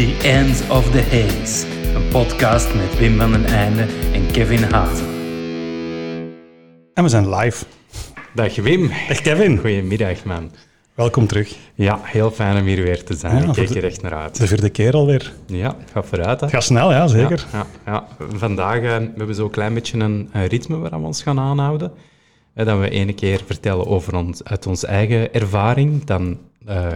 The Ends of the Haze, een podcast met Wim van den Einde en Kevin Hazen. En we zijn live. Dag Wim. Dag Kevin. Goedemiddag, man. Welkom terug. Ja, heel fijn om hier weer te zijn. Ja, Ik kijk de- er echt naar uit. De vierde keer alweer. Ja, ga vooruit. Hè. Het gaat snel, ja, zeker. Ja, ja, ja. Vandaag eh, we hebben we zo'n klein beetje een, een ritme waar we ons gaan aanhouden. Eh, dat we ene keer vertellen over ons, uit onze eigen ervaring. Dan eh,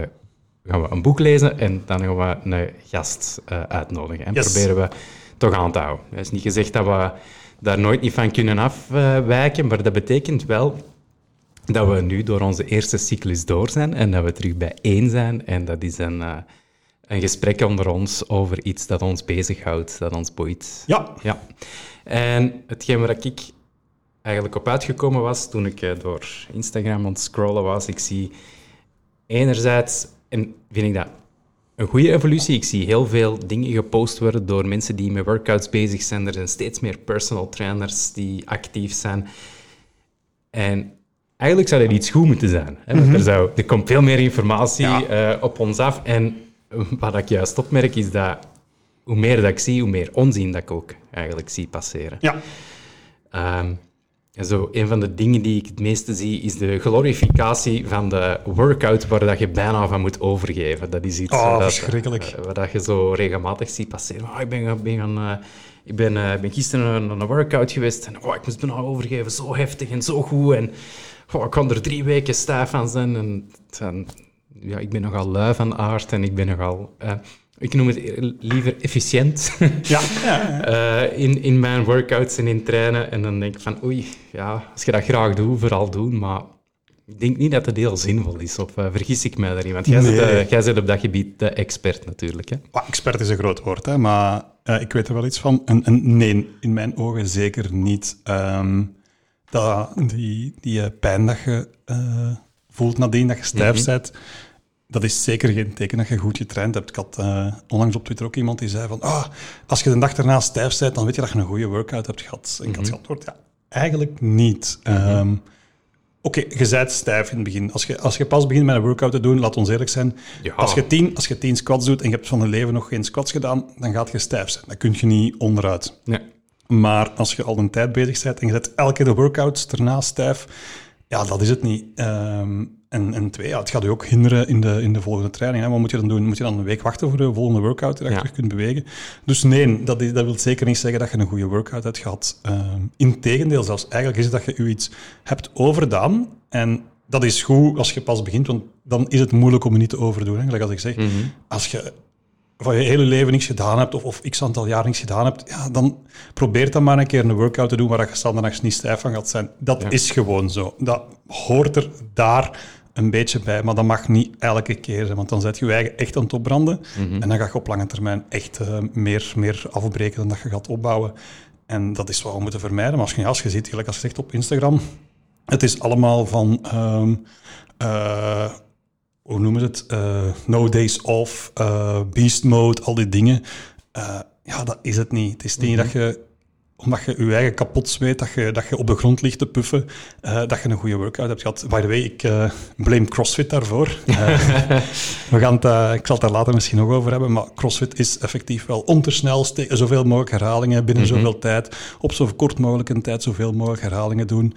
gaan we een boek lezen en dan gaan we een gast eh, uitnodigen. En Yes. proberen we toch aan te houden. Het is niet gezegd dat we daar nooit niet van kunnen afwijken, maar dat betekent wel dat we nu door onze eerste cyclus door zijn en dat we terug bij één zijn. En dat is een, eh, een gesprek onder ons over iets dat ons bezighoudt, dat ons boeit. Ja. Ja. En hetgeen waar ik eigenlijk op uitgekomen was toen ik eh, door Instagram aan het scrollen was, ik zie enerzijds, en vind ik dat een goede evolutie, ik zie heel veel dingen gepost worden door mensen die met workouts bezig zijn. Er zijn steeds meer personal trainers die actief zijn. En eigenlijk zou dat iets goed moeten zijn. Hè? Want er, zou, er komt veel meer informatie Ja. eh, op ons af. En wat ik juist opmerk is dat hoe meer dat ik zie, hoe meer onzin dat ik ook eigenlijk zie passeren. Ja. Ehm, en zo, een van de dingen die ik het meeste zie, is de glorificatie van de workout waar dat je bijna van moet overgeven. Dat is iets Oh, eh, dat, verschrikkelijk. eh, wat dat je zo regelmatig ziet passeren. Oh, ik ben, gaan- ben, gaan, ik ben, eh, ben gisteren naar een workout geweest en oh, ik moest bijna overgeven. Zo heftig en zo goed. En oh, ik kan er drie weken stijf van zijn. En, dan- ja, ik ben nogal lui van aard en ik ben nogal... ik noem het liever efficiënt. Ja. ja. Eh, in, in mijn workouts en in trainen. En dan denk ik van, oei, ja, als je dat graag doet, vooral doen. Maar ik denk niet dat het heel zinvol is. Of eh, vergis ik mij daarin? Want jij, Nee. bent, eh, jij op dat gebied de expert natuurlijk. Hè? Expert is een groot woord, hè, maar ik weet er wel iets van. En, en nee, in mijn ogen zeker niet. Ehm, dat, die die pijn dat je voelt nadien dat je stijf bent, dat is zeker geen teken dat je goed getraind hebt. Ik had eh, onlangs op Twitter ook iemand die zei van, ah, als je de dag daarna stijf bent, dan weet je dat je een goede workout hebt gehad. En ik had geantwoord, ja, eigenlijk niet. Ehm, Oké, je bent stijf in het begin. Als je, als je pas begint met een workout te doen, laat ons eerlijk zijn. Ja. Als, je tien, als je tien squats doet en je hebt van je leven nog geen squats gedaan, dan gaat je stijf zijn. Dan kun je niet onderuit. Nee. Maar als je al een tijd bezig bent en je zet elke keer de workouts erna stijf, ja, dat is het niet. Ehm, en, en twee, ja, het gaat je ook hinderen in de, in de volgende training. Hè. Wat moet je dan doen? Moet je dan een week wachten voor de volgende workout, dat je Ja. terug kunt bewegen? Dus nee, dat, is, dat wil zeker niet zeggen dat je een goede workout hebt gehad. Ehm Integendeel, zelfs eigenlijk is het dat je u iets hebt overdaan. En dat is goed als je pas begint, want dan is het moeilijk om je niet te overdoen. Hè. Gelijk als ik zeg, als je van je hele leven niks gedaan hebt of, of x aantal jaar niks gedaan hebt, ja, dan probeer dan maar een keer een workout te doen waar je standaard niet stijf van gaat zijn. Dat Ja. is gewoon zo. Dat hoort er daar een beetje bij, maar dat mag niet elke keer zijn, want dan zet je je eigen echt aan het opbranden en dan ga je op lange termijn echt eh, meer, meer afbreken dan dat je gaat opbouwen. En dat is wat we moeten vermijden. Maar als je, als je ziet, gelijk als je zegt op Instagram, het is allemaal van... ehm, eh, hoe noemen ze het? Eh, no days off, beast mode, al die dingen. Ja, dat is het niet. Het is niet dat je, omdat je je eigen kapot zweet, dat je, dat je op de grond ligt te puffen, eh, dat je een goede workout hebt gehad. By the way, ik eh, blame CrossFit daarvoor. Eh, we gaan het, ik zal het daar later misschien nog over hebben, maar CrossFit is effectief wel om te snel ste- zoveel mogelijk herhalingen binnen zoveel tijd, op zo kort mogelijk een tijd zoveel mogelijk herhalingen doen.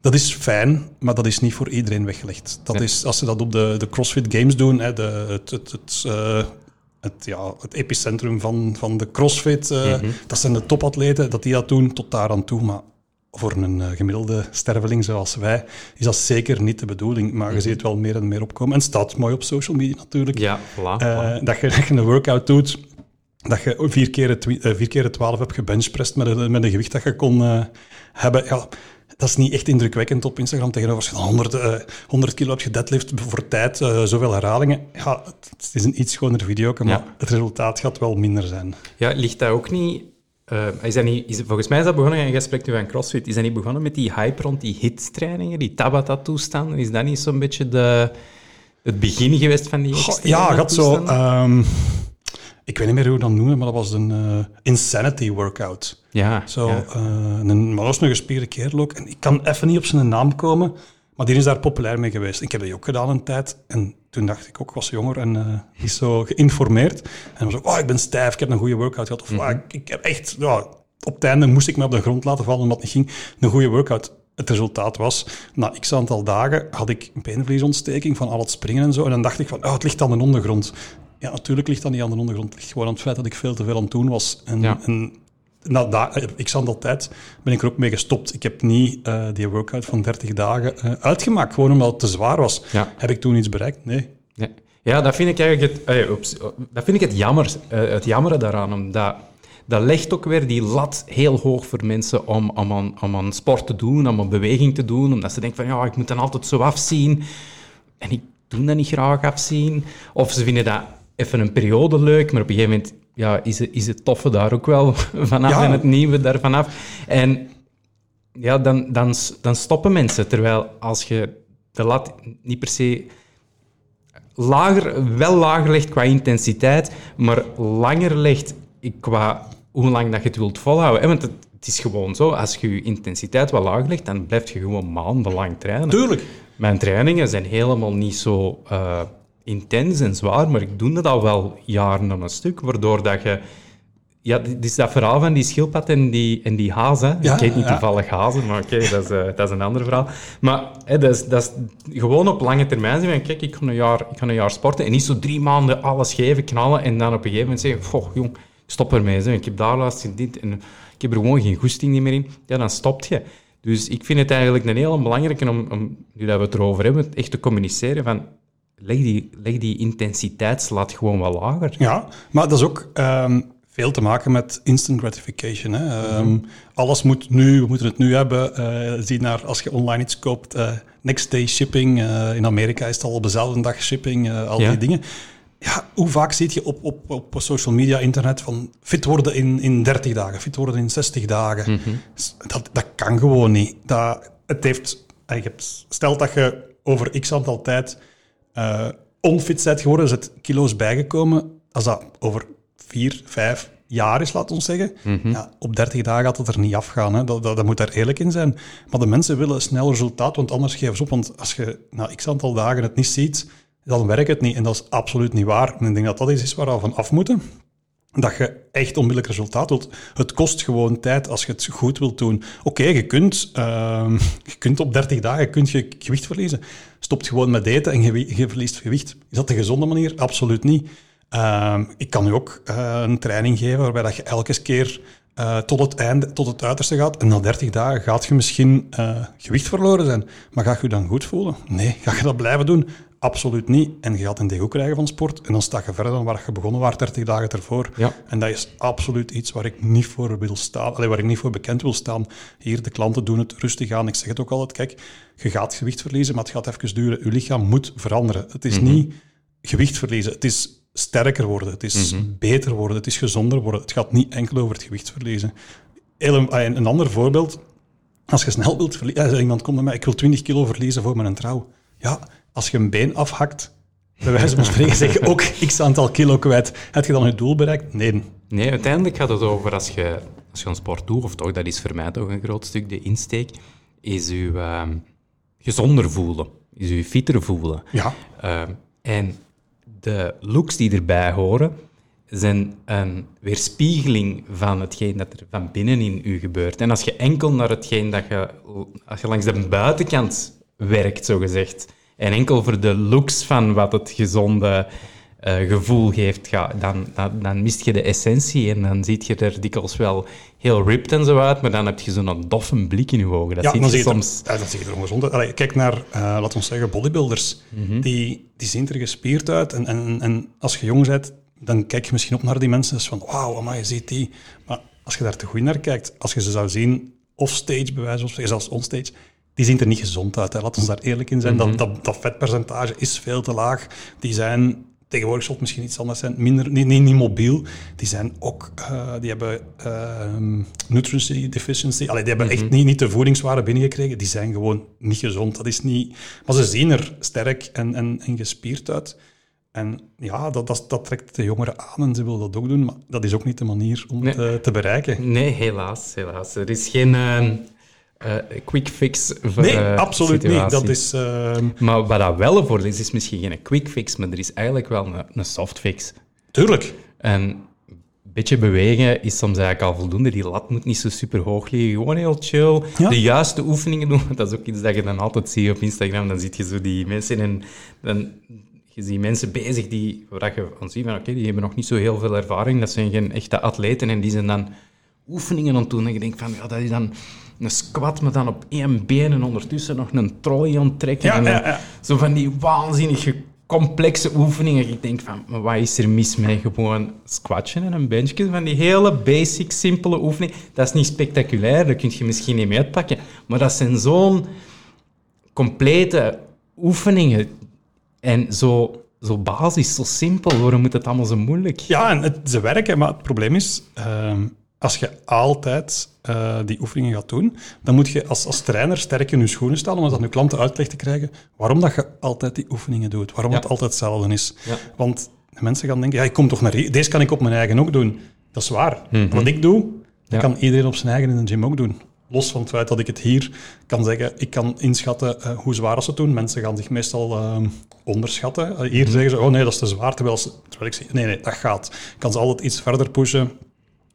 Dat is fijn, maar dat is niet voor iedereen weggelegd. Dat Ja. is, als ze dat op de, de CrossFit Games doen, hè, de, het, het, het, het, ja, het epicentrum van, van de CrossFit, eh, dat zijn de topatleten, dat die dat doen tot daar aan toe. Maar voor een eh, gemiddelde sterveling zoals wij is dat zeker niet de bedoeling. Maar je ziet het wel meer en meer opkomen. En het staat mooi op social media natuurlijk. Ja, voilà. Eh, dat, je, dat je een workout doet, dat je vier keer het, vier keer het 12 hebt gebenchpressed met een, met een gewicht dat je kon hebben. Ja, dat is niet echt indrukwekkend op Instagram tegenover als je dan 100, eh, 100 kilo hebt gededlift voor tijd, eh, zoveel herhalingen. Ja, het, is een iets schoner video, maar Ja. het resultaat gaat wel minder zijn. Ja, ligt dat ook niet... eh, is dat niet is, volgens mij is dat begonnen, en jij spreekt nu van CrossFit, is dat niet begonnen met die hype rond die hit-trainingen, die Tabata-toestanden? Is dat niet zo'n beetje de, het begin geweest van die Goh, ja, gaat zo. Ik weet niet meer hoe we dat noemen, maar dat was een eh, insanity workout. ja, Zo, ja. eh, een, maar dat was een gespierde kerel ook. En ik kan even niet op zijn naam komen. Maar die is daar populair mee geweest. Ik heb dat ook gedaan een tijd. En toen dacht ik ook, ik was jonger en uh, niet zo geïnformeerd. En dan was ik, oh, ik ben stijf, ik heb een goede workout gehad. Of, oh, ik, ik, heb echt, ja, op het einde moest ik me op de grond laten vallen omdat het niet ging. Een goede workout. Het resultaat was, na x aantal dagen had ik een beenvliesontsteking van al het springen en zo. En dan dacht ik van, oh, het ligt aan de ondergrond. Ja, natuurlijk ligt dat niet aan de ondergrond. Het ligt gewoon aan het feit dat ik veel te veel aan het doen was. En, Ja. en na da- x aantal tijd ben ik er ook mee gestopt. Ik heb niet eh, die workout van 30 dagen eh, uitgemaakt, gewoon omdat het te zwaar was. Ja. Heb ik toen iets bereikt? Nee. Ja. ja, dat vind ik eigenlijk het, eh, oeps, dat vind ik het, jammer, het jammere daaraan. Omdat dat legt ook weer die lat heel hoog voor mensen om, om, aan, om aan sport te doen, om een beweging te doen. Omdat ze denken van, ja, ik moet dan altijd zo afzien. En ik doe dat niet graag afzien. Of ze vinden dat even een periode leuk, maar op een gegeven moment ja, is, het, is het toffe daar ook wel vanaf Ja. en het nieuwe daar vanaf. En ja, dan, dan, dan stoppen mensen. Terwijl als je de lat niet per se lager, wel lager legt qua intensiteit, maar langer legt qua hoe lang dat je het wilt volhouden. Want het, het is gewoon zo, als je je intensiteit wat lager legt, dan blijf je gewoon maandenlang trainen. Tuurlijk. Mijn trainingen zijn helemaal niet zo eh, intens en zwaar, maar ik doe dat al wel jaren aan een stuk, waardoor dat je... Ja, dit is dat verhaal van die schildpad en die, en die. Hè. Ja, ik heet niet ja. toevallig hazen, maar oké, dat, is, eh, dat is een ander verhaal. Maar hè, dat, is, dat is gewoon op lange termijn zeggen kijk, ik ga, een jaar, ik ga een jaar sporten en niet zo drie maanden alles geven, knallen en dan op een gegeven moment zeggen, goh, jong, stop ermee. Zeg. Ik heb daar laatst dit en ik heb er gewoon geen goesting meer in. Ja, dan stopt je. Dus ik vind het eigenlijk een heel belangrijke om, om, nu dat we het erover hebben, echt te communiceren van, leg die, leg die intensiteitslat gewoon wat lager. Ja, maar dat is ook ehm, veel te maken met instant gratification. Hè. Ehm, Alles moet nu, we moeten het nu hebben. Eh, zie naar als je online iets koopt, eh, next day shipping. Eh, in Amerika is het al op dezelfde dag shipping, al Ja. die dingen. Ja, hoe vaak zie je op, op, op social media, internet van fit worden in, in 30 dagen, fit worden in 60 dagen. S- Dat, dat kan gewoon niet. Dat, het heeft, je hebt, stel dat je over x aantal tijd eh, onfit bent geworden, er zit kilo's bijgekomen. Als dat over vier, vijf jaar is, laat ons zeggen, ja, op 30 dagen gaat het er niet afgaan. Hè. Dat, dat, dat moet daar eerlijk in zijn. Maar de mensen willen snel resultaat, want anders geven ze op. Want als je na x aantal dagen het niet ziet, dan werkt het niet. En dat is absoluut niet waar. En ik denk dat dat iets is waar we van af moeten dat je echt onmiddellijk resultaat wilt. Het kost gewoon tijd als je het goed wilt doen. Oké, je, kunt, ehm, je kunt op 30 dagen kunt je gewicht verliezen. Stopt gewoon met eten en je, verliest gewicht. Is dat de gezonde manier? Absoluut niet. Ehm, ik kan u ook eh, een training geven waarbij dat je elke keer eh, tot het einde, tot het uiterste gaat. En na 30 dagen gaat je misschien eh, gewicht verloren zijn. Maar ga je je dan goed voelen? Nee. Ga je dat blijven doen? Absoluut niet. En je gaat een dego krijgen van sport. En dan sta je verder dan waar je begonnen was 30 dagen ervoor. Ja. En dat is absoluut iets waar ik niet voor wil staan. Allee, waar ik niet voor bekend wil staan. Hier, de klanten doen het rustig aan. Ik zeg het ook altijd. Kijk, je gaat gewicht verliezen, maar het gaat even duren. Je lichaam moet veranderen. Het is niet gewicht verliezen. Het is sterker worden. Het is beter worden. Het is gezonder worden. Het gaat niet enkel over het gewicht verliezen. Een, een ander voorbeeld. Als je snel wilt verliezen... ja, Iemand komt bij mij, ik wil 20 kilo verliezen voor mijn trouw. Ja, als je een been afhakt, bij wijze van spreken zeg je ook x aantal kilo kwijt. Heb je dan je doel bereikt? Nee. Nee, uiteindelijk gaat het over als je, als je een sport doet, of toch, dat is voor mij toch een groot stuk de insteek, is je ehm, gezonder voelen, is je fitter voelen. Ja. Ehm, en de looks die erbij horen, zijn een weerspiegeling van hetgeen dat er van binnen in u gebeurt. En als je enkel naar hetgeen dat je, als je langs de buitenkant werkt, zogezegd, en enkel voor de looks van wat het gezonde eh, gevoel geeft, ga, dan, dan, dan mist je de essentie en dan ziet je er dikwijls wel heel ripped en zo uit, maar dan heb je zo'n doffe blik in je ogen. Dat ja, zie dan je soms... er, ja, je er ongezond uit. Kijk naar, eh laten we zeggen, bodybuilders. die, die zien er gespierd uit. En, en, en als je jong bent, dan kijk je misschien op naar die mensen. Dus van, wauw, maar je ziet die. Maar als je daar te goed naar kijkt, als je ze zou zien offstage, bij wijze van spreken, zelfs onstage, die zien er niet gezond uit. Hè. Laten we daar eerlijk in zijn. dat, dat, dat vetpercentage is veel te laag. Die zijn... Tegenwoordig zal het misschien iets anders zijn, minder, niet, niet, niet mobiel. Die zijn ook, eh, die hebben ehm nutrition deficiency. Allee, die hebben echt niet, niet de voedingswaarde binnengekregen. Die zijn gewoon niet gezond. Dat is niet... Maar ze zien er sterk en, en, en gespierd uit. En ja, dat, dat, dat trekt de jongeren aan en ze willen dat ook doen. Maar dat is ook niet de manier om Nee. het eh, te bereiken. Nee, helaas, helaas. Er is geen, eh, quick fix voor Nee, eh, absoluut niet. Dat is... ehm, Maar wat dat wel voor is, is misschien geen quick fix, maar er is eigenlijk wel een, een soft fix. tuurlijk. En een beetje bewegen is soms eigenlijk al voldoende. Die lat moet niet zo super hoog liggen. Gewoon heel chill. Ja. De juiste oefeningen doen. Dat is ook iets dat je dan altijd ziet op Instagram. Dan zie je zo die mensen en dan je ziet mensen bezig die, waar je van ziet van oké, die hebben nog niet zo heel veel ervaring. Dat zijn geen echte atleten en die zijn dan oefeningen aan het doen. En je denkt van, ja, dat is dan een squat, maar dan op één been en ondertussen nog een trolley aan het trekken. Ja, en dan ja, ja. Zo van die waanzinnige complexe oefeningen. Ik denk van, maar wat is er mis mee? Gewoon squatchen en een benchje. Van die hele basic, simpele oefeningen. Dat is niet spectaculair, dat kun je misschien niet mee uitpakken. Maar dat zijn zo'n complete oefeningen. En zo, zo basis, zo simpel. Waarom moet het allemaal zo moeilijk? Ja, en het, ze werken, maar het probleem is, ehm, als je altijd eh, die oefeningen gaat doen, dan moet je als, als trainer sterk in je schoenen staan om dat aan je klanten uitleg te krijgen waarom dat je altijd die oefeningen doet, waarom Ja. het altijd hetzelfde is. Ja. Want de mensen gaan denken, ja, ik kom toch naar hier, deze kan ik op mijn eigen ook doen. Dat is waar. Wat ik doe, dat kan iedereen op zijn eigen in de gym ook doen. Los van het feit dat ik het hier kan zeggen, ik kan inschatten eh, hoe zwaar ze het doen. Mensen gaan zich meestal ehm, onderschatten. Eh, hier zeggen ze, oh nee, dat is te zwaar. Terwijl, ze, terwijl ik zeg, nee, nee, dat gaat. Ik kan ze altijd iets verder pushen.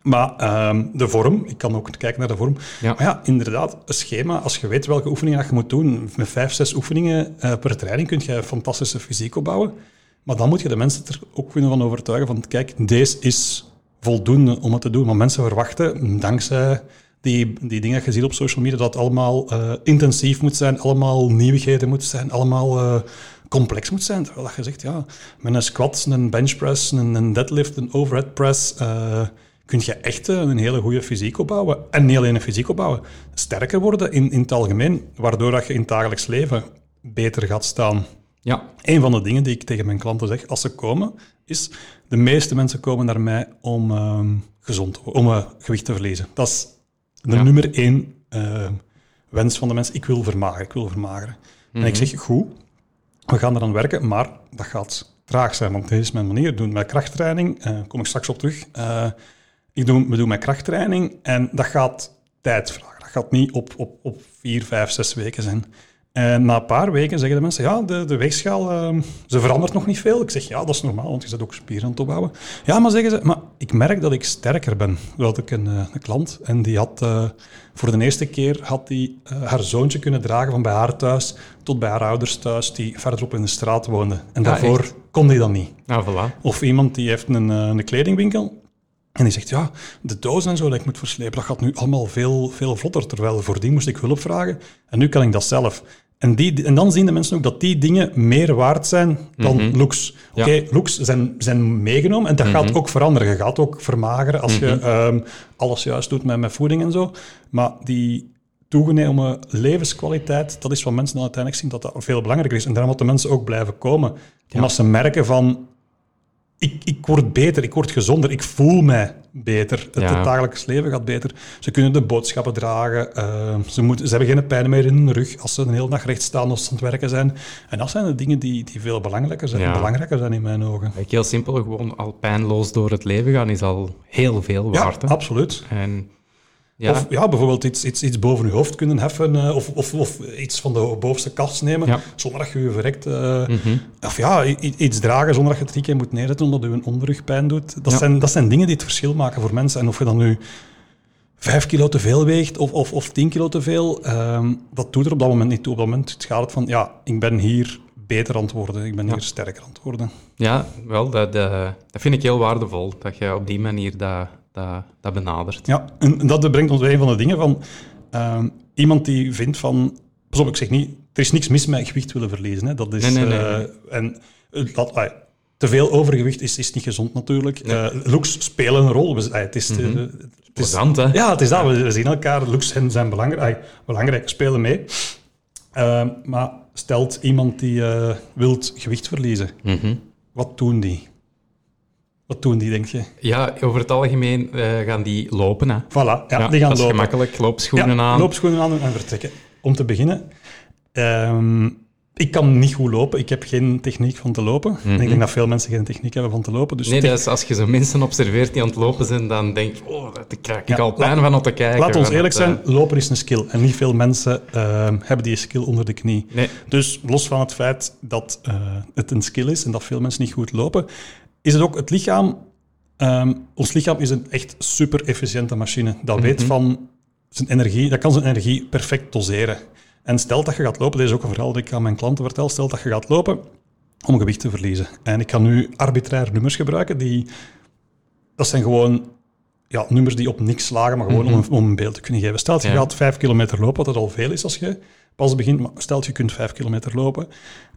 Maar ehm, de vorm, ik kan ook kijken naar de vorm. Ja. Maar ja, inderdaad, een schema. Als je weet welke oefeningen dat je moet doen, met vijf, zes oefeningen eh, per training kun je fantastische fysiek opbouwen. Maar dan moet je de mensen er ook kunnen van overtuigen van, kijk, deze is voldoende om het te doen. Want mensen verwachten, dankzij die, die dingen dat je ziet op social media, dat het allemaal eh, intensief moet zijn, allemaal nieuwigheden moet zijn, allemaal eh, complex moet zijn. Terwijl dat je zegt, ja, met een squat, een benchpress, een, een deadlift, een overhead press, kun je echt eh, een hele goede fysiek opbouwen. En niet alleen een fysiek opbouwen, sterker worden in, in het algemeen, waardoor dat je in het dagelijks leven beter gaat staan. Ja, Een van de dingen die ik tegen mijn klanten zeg als ze komen, is de meeste mensen komen naar mij om ehm, gezond om eh, gewicht te verliezen. Dat is de Ja. nummer één eh, wens van de mensen. Ik wil vermageren, ik wil vermageren. En ik zeg, goed, we gaan eraan werken, maar dat gaat traag zijn, want dit is mijn manier. Ik doe het met krachttraining, kom ik straks op terug. Ik doe, we doen mijn krachttraining en dat gaat tijd vragen. Dat gaat niet op, op, op vier, vijf, zes weken zijn. En na een paar weken zeggen de mensen, ja, de, de weegschaal, ehm, ze verandert nog niet veel. Ik zeg, ja, dat is normaal, want je zit ook spieren aan het opbouwen. Ja, maar zeggen ze, maar ik merk dat ik sterker ben. Had ik een, eh, een klant en die had eh, voor de eerste keer had die, eh, haar zoontje kunnen dragen van bij haar thuis tot bij haar ouders thuis, die verderop in de straat woonden. En Ah, daarvoor echt? kon die dat niet. nou voilà. Of iemand die heeft een, een kledingwinkel en die zegt, ja, de dozen en zo dat ik moet verslepen, dat gaat nu allemaal veel, veel vlotter. Terwijl voordien moest ik hulp vragen en nu kan ik dat zelf. En, die, en dan zien de mensen ook dat die dingen meer waard zijn dan looks. Oké, Ja. looks zijn, zijn meegenomen en dat gaat ook veranderen. Je gaat ook vermageren als je ehm, alles juist doet met, met voeding en zo. Maar die toegenomen levenskwaliteit, dat is wat mensen dan uiteindelijk zien dat dat veel belangrijker is. En daarom moeten mensen ook blijven komen. Omdat ze merken van, ik, ik word beter, ik word gezonder, ik voel mij beter. Het, Ja. het dagelijks leven gaat beter. Ze kunnen de boodschappen dragen. eh, ze, moeten, ze hebben geen pijn meer in hun rug als ze de hele dag recht staan als ze aan het werken zijn. En dat zijn de dingen die, die veel belangrijker zijn, Ja. belangrijker zijn in mijn ogen. Heel simpel, gewoon al pijnloos door het leven gaan is al heel veel Ja, waard. hè. absoluut. En ja, Of ja, bijvoorbeeld iets, iets, iets boven je hoofd kunnen heffen eh, of, of, of iets van de bovenste kast nemen Ja. zonder dat je je verrekt. eh, Of ja, iets dragen zonder dat je het drie keer moet neerzetten omdat je een onderrug pijn doet. Dat, Ja. zijn, dat zijn dingen die het verschil maken voor mensen. En of je dan nu vijf kilo te veel weegt of, of, of tien kilo te veel, ehm, dat doet er op dat moment niet toe. Op dat moment gaat het van, ja, ik ben hier beter aan het worden, ik ben hier sterker aan het worden. ja wel, dat, eh, dat vind ik heel waardevol, dat je op die manier dat, dat, dat benadert. Ja, en dat brengt ons bij een van de dingen van ehm, iemand die vindt van, pas op, ik zeg niet, er is niks mis met gewicht willen verliezen. Hè. Dat is, Nee, nee, nee, eh, nee. en eh, dat, te veel overgewicht is, is niet gezond natuurlijk. Eh, looks spelen een rol. We, het is, eh, het is, hè? ja, het is dat. We zien elkaar. Looks zijn, belangrijk, belangrijk, spelen mee. Ehm, maar stelt iemand die wilt gewicht verliezen, Mhm. wat doen die? Wat doen die, denk je? Ja, over het algemeen eh, gaan die lopen. Hè. Voilà, ja, Ja, die gaan dat is lopen. gemakkelijk, loopschoenen ja, aan. Loopschoenen aan en vertrekken. Om te beginnen, ehm, ik kan niet goed lopen. Ik heb geen techniek van te lopen. En ik denk dat veel mensen geen techniek hebben van te lopen. Dus Mhm. Nee, tech- dat is, als je zo mensen observeert die aan het lopen zijn, dan denk je, oh, daar krijg ik Ja, al pijn van op te kijken. Laat ons eerlijk het, eh, zijn, lopen is een skill. En niet veel mensen ehm, hebben die skill onder de knie. Nee. Dus los van het feit dat eh, het een skill is en dat veel mensen niet goed lopen, is het ook het lichaam. ehm, ons lichaam is een echt super efficiënte machine. Dat weet Mhm. van zijn energie, dat kan zijn energie perfect doseren. En stel dat je gaat lopen, dit is ook een verhaal dat ik aan mijn klanten vertel, stel dat je gaat lopen om gewicht te verliezen. En ik kan nu arbitrair nummers gebruiken die, dat zijn gewoon ja, nummers die op niks slagen, maar gewoon om, een, om een beeld te kunnen geven. Stel dat je Ja. gaat vijf kilometer lopen, wat dat al veel is als je pas begint, maar stel dat je kunt vijf kilometer lopen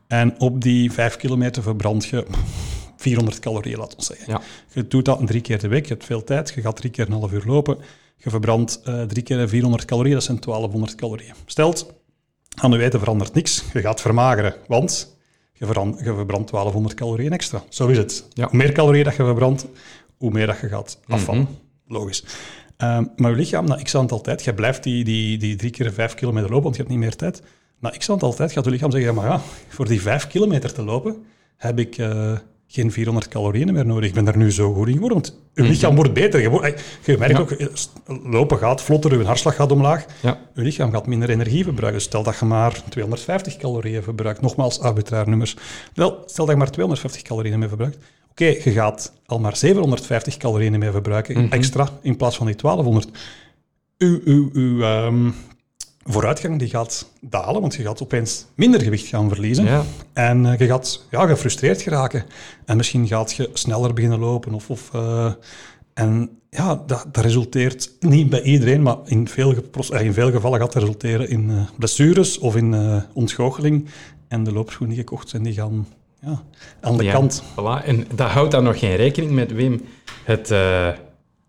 en op die vijf kilometer verbrand je 400 calorieën, laten we zeggen. Ja. Je doet dat drie keer de week, je hebt veel tijd, je gaat drie keer een half uur lopen, je verbrandt eh, drie keer 400 calorieën, dat zijn 1200 calorieën. Stelt, aan de wijte verandert niks, je gaat vermageren, want je, je verbrandt 1200 calorieën extra. Zo is het. Ja. Hoe meer calorieën dat je verbrandt, hoe meer dat je gaat afvallen. Mhm. Logisch. Ehm, maar je lichaam, na x aantal tijd, je blijft die, die, die drie keer vijf kilometer lopen, want je hebt niet meer tijd. Na x aantal tijd gaat je lichaam zeggen, maar ja, voor die vijf kilometer te lopen, heb ik eh, geen 400 calorieën meer nodig. Ik ben daar nu zo goed in geworden, want je lichaam wordt beter. Je, je merkt Ja. ook, eh, lopen gaat vlotter, je hartslag gaat omlaag. Ja. Je lichaam gaat minder energie verbruiken. Stel dat je maar 250 calorieën verbruikt. Nogmaals, arbitrair nummers. Wel, stel dat je maar 250 calorieën mee verbruikt. Oké, je gaat al maar 750 calorieën mee verbruiken, extra, in plaats van die 1200. Uw, uw, uw ehm, vooruitgang die gaat dalen, want je gaat opeens minder gewicht gaan verliezen. Ja. En eh, je gaat ja, gefrustreerd geraken. En misschien gaat je sneller beginnen lopen. Of, of, eh, en ja, dat, dat resulteert niet bij iedereen, maar in veel, eh, in veel gevallen gaat dat resulteren in blessures of in ontgoocheling. En de loopschoenen die gekocht zijn, die gaan ja, aan de Ja, kant. Voilà. En dat houdt dan nog geen rekening met, Wim, het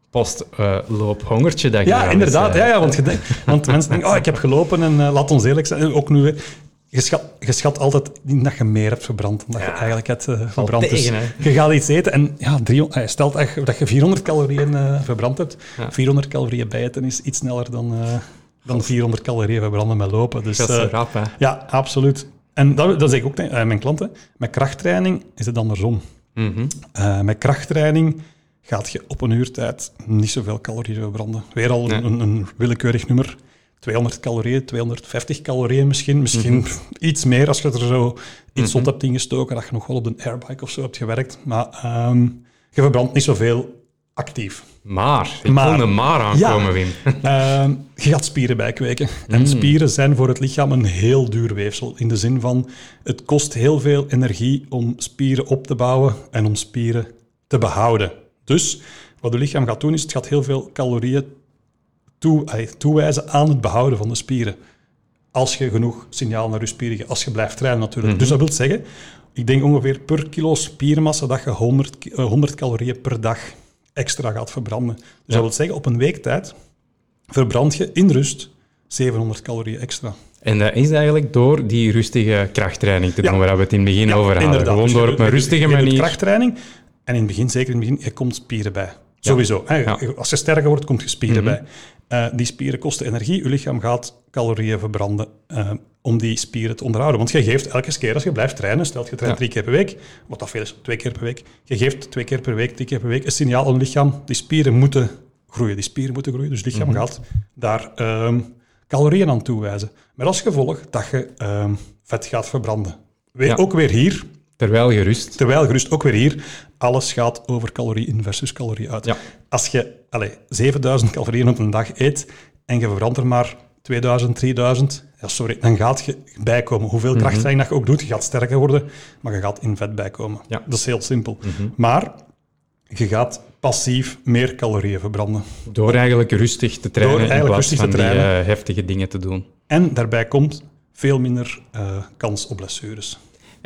postloophongertje dat je Ja, inderdaad. eh, Ja, ja, want, je denkt- want mensen denken, oh, ik heb gelopen en eh, laat ons eerlijk zijn, ook nu, je schat, je schat altijd niet dat je meer hebt verbrand dan dat je eigenlijk hebt eh, verbrand. tegen, dus hè. je gaat iets eten en ja, drie, stelt dat je, dat je 400 calorieën verbrand hebt. Ja. 400 calorieën bijten is iets sneller dan, dan 400 calorieën verbranden met lopen. Dus, Dat is rap, hè. ja, absoluut. En dat, dat zeg ik ook tegen mijn klanten. Met krachttraining is het andersom. Mhm. Met krachttraining gaat je op een uur tijd niet zoveel calorieën verbranden. Weer al Nee. een, een willekeurig nummer. 200 calorieën, 250 calorieën misschien. Misschien iets meer als je er zo iets zot hebt ingestoken, dat je nog wel op een airbike of zo hebt gewerkt. Maar ehm, je verbrandt niet zoveel actief. Maar, ik Maar- een maar aankomen, Ja. Wim. Ehm, je gaat spieren bijkweken. En spieren zijn voor het lichaam een heel duur weefsel. In de zin van, het kost heel veel energie om spieren op te bouwen en om spieren te behouden. Dus wat je lichaam gaat doen, is het gaat heel veel calorieën toe, toewijzen aan het behouden van de spieren. Als je genoeg signaal naar je spieren geeft, als je blijft trainen natuurlijk. Dus dat wil zeggen, ik denk ongeveer per kilo spiermassa dat je 100, ki- eh, 100 calorieën per dag extra gaat verbranden. Dus dat wil zeggen, op een week tijd verbrand je in rust 700 calorieën extra. En dat is eigenlijk door die rustige krachttraining te doen, Ja. waar we het in het begin Ja, over hadden. inderdaad. Gewoon Dus door op een rustige manier. krachttraining. En in het begin, zeker in het begin, je komt spieren bij. Sowieso. Hè. Als je sterker wordt, komt je spieren Mhm. bij. Eh, die spieren kosten energie. Je lichaam gaat calorieën verbranden eh, om die spieren te onderhouden. Want je geeft elke keer als je blijft trainen, stel je traint Ja. drie keer per week, wat dat veel is, twee keer per week. Je geeft twee keer per week, drie keer per week een signaal aan je lichaam. Die spieren moeten groeien. Die spieren moeten groeien. Dus het lichaam Mhm. gaat daar ehm, calorieën aan toewijzen. Met als gevolg dat je ehm, vet gaat verbranden. Weer, Ja. Ook weer hier, Terwijl gerust. Terwijl gerust ook weer hier, alles gaat over calorie in versus calorie uit. Ja. Als je allez, 7000 calorieën op een dag eet en je verbrandt er maar 2000, 3000, ja, sorry, dan gaat je bijkomen. Hoeveel Mhm. krachttraining dat je ook doet, je gaat sterker worden, maar je gaat in vet bijkomen. Ja. Mhm. Dat is heel simpel. Maar je gaat passief meer calorieën verbranden. Door eigenlijk rustig te trainen in eigenlijk plaats rustig te die trainen. eh, heftige dingen te doen. En daarbij komt veel minder eh, kans op blessures.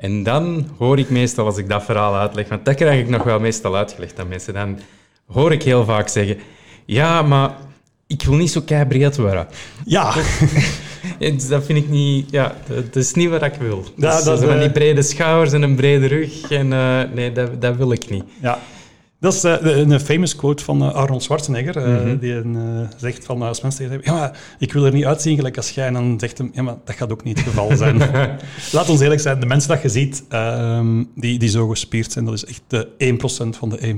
En dan hoor ik meestal, als ik dat verhaal uitleg, want dat krijg ik nog wel meestal uitgelegd aan mensen, dan hoor ik heel vaak zeggen, ja, maar ik wil niet zo keibreed worden. Ja, En dat vind ik niet, ja, dat, is niet wat ik wil. Ja, Dus dat, van eh, die brede schouders en een brede rug, en eh, nee, dat, dat wil ik niet. ja. Dat is uh, een famous quote van uh, Arnold Schwarzenegger, mm -hmm. die zegt van als mensen zeggen, ja, maar ik wil er niet uitzien gelijk als jij, en dan zegt hem, ja, maar dat gaat ook niet het geval zijn. Laat ons eerlijk zijn, de mensen dat je ziet, ehm, die, die zo gespierd zijn, dat is echt de 1% van de 1%. En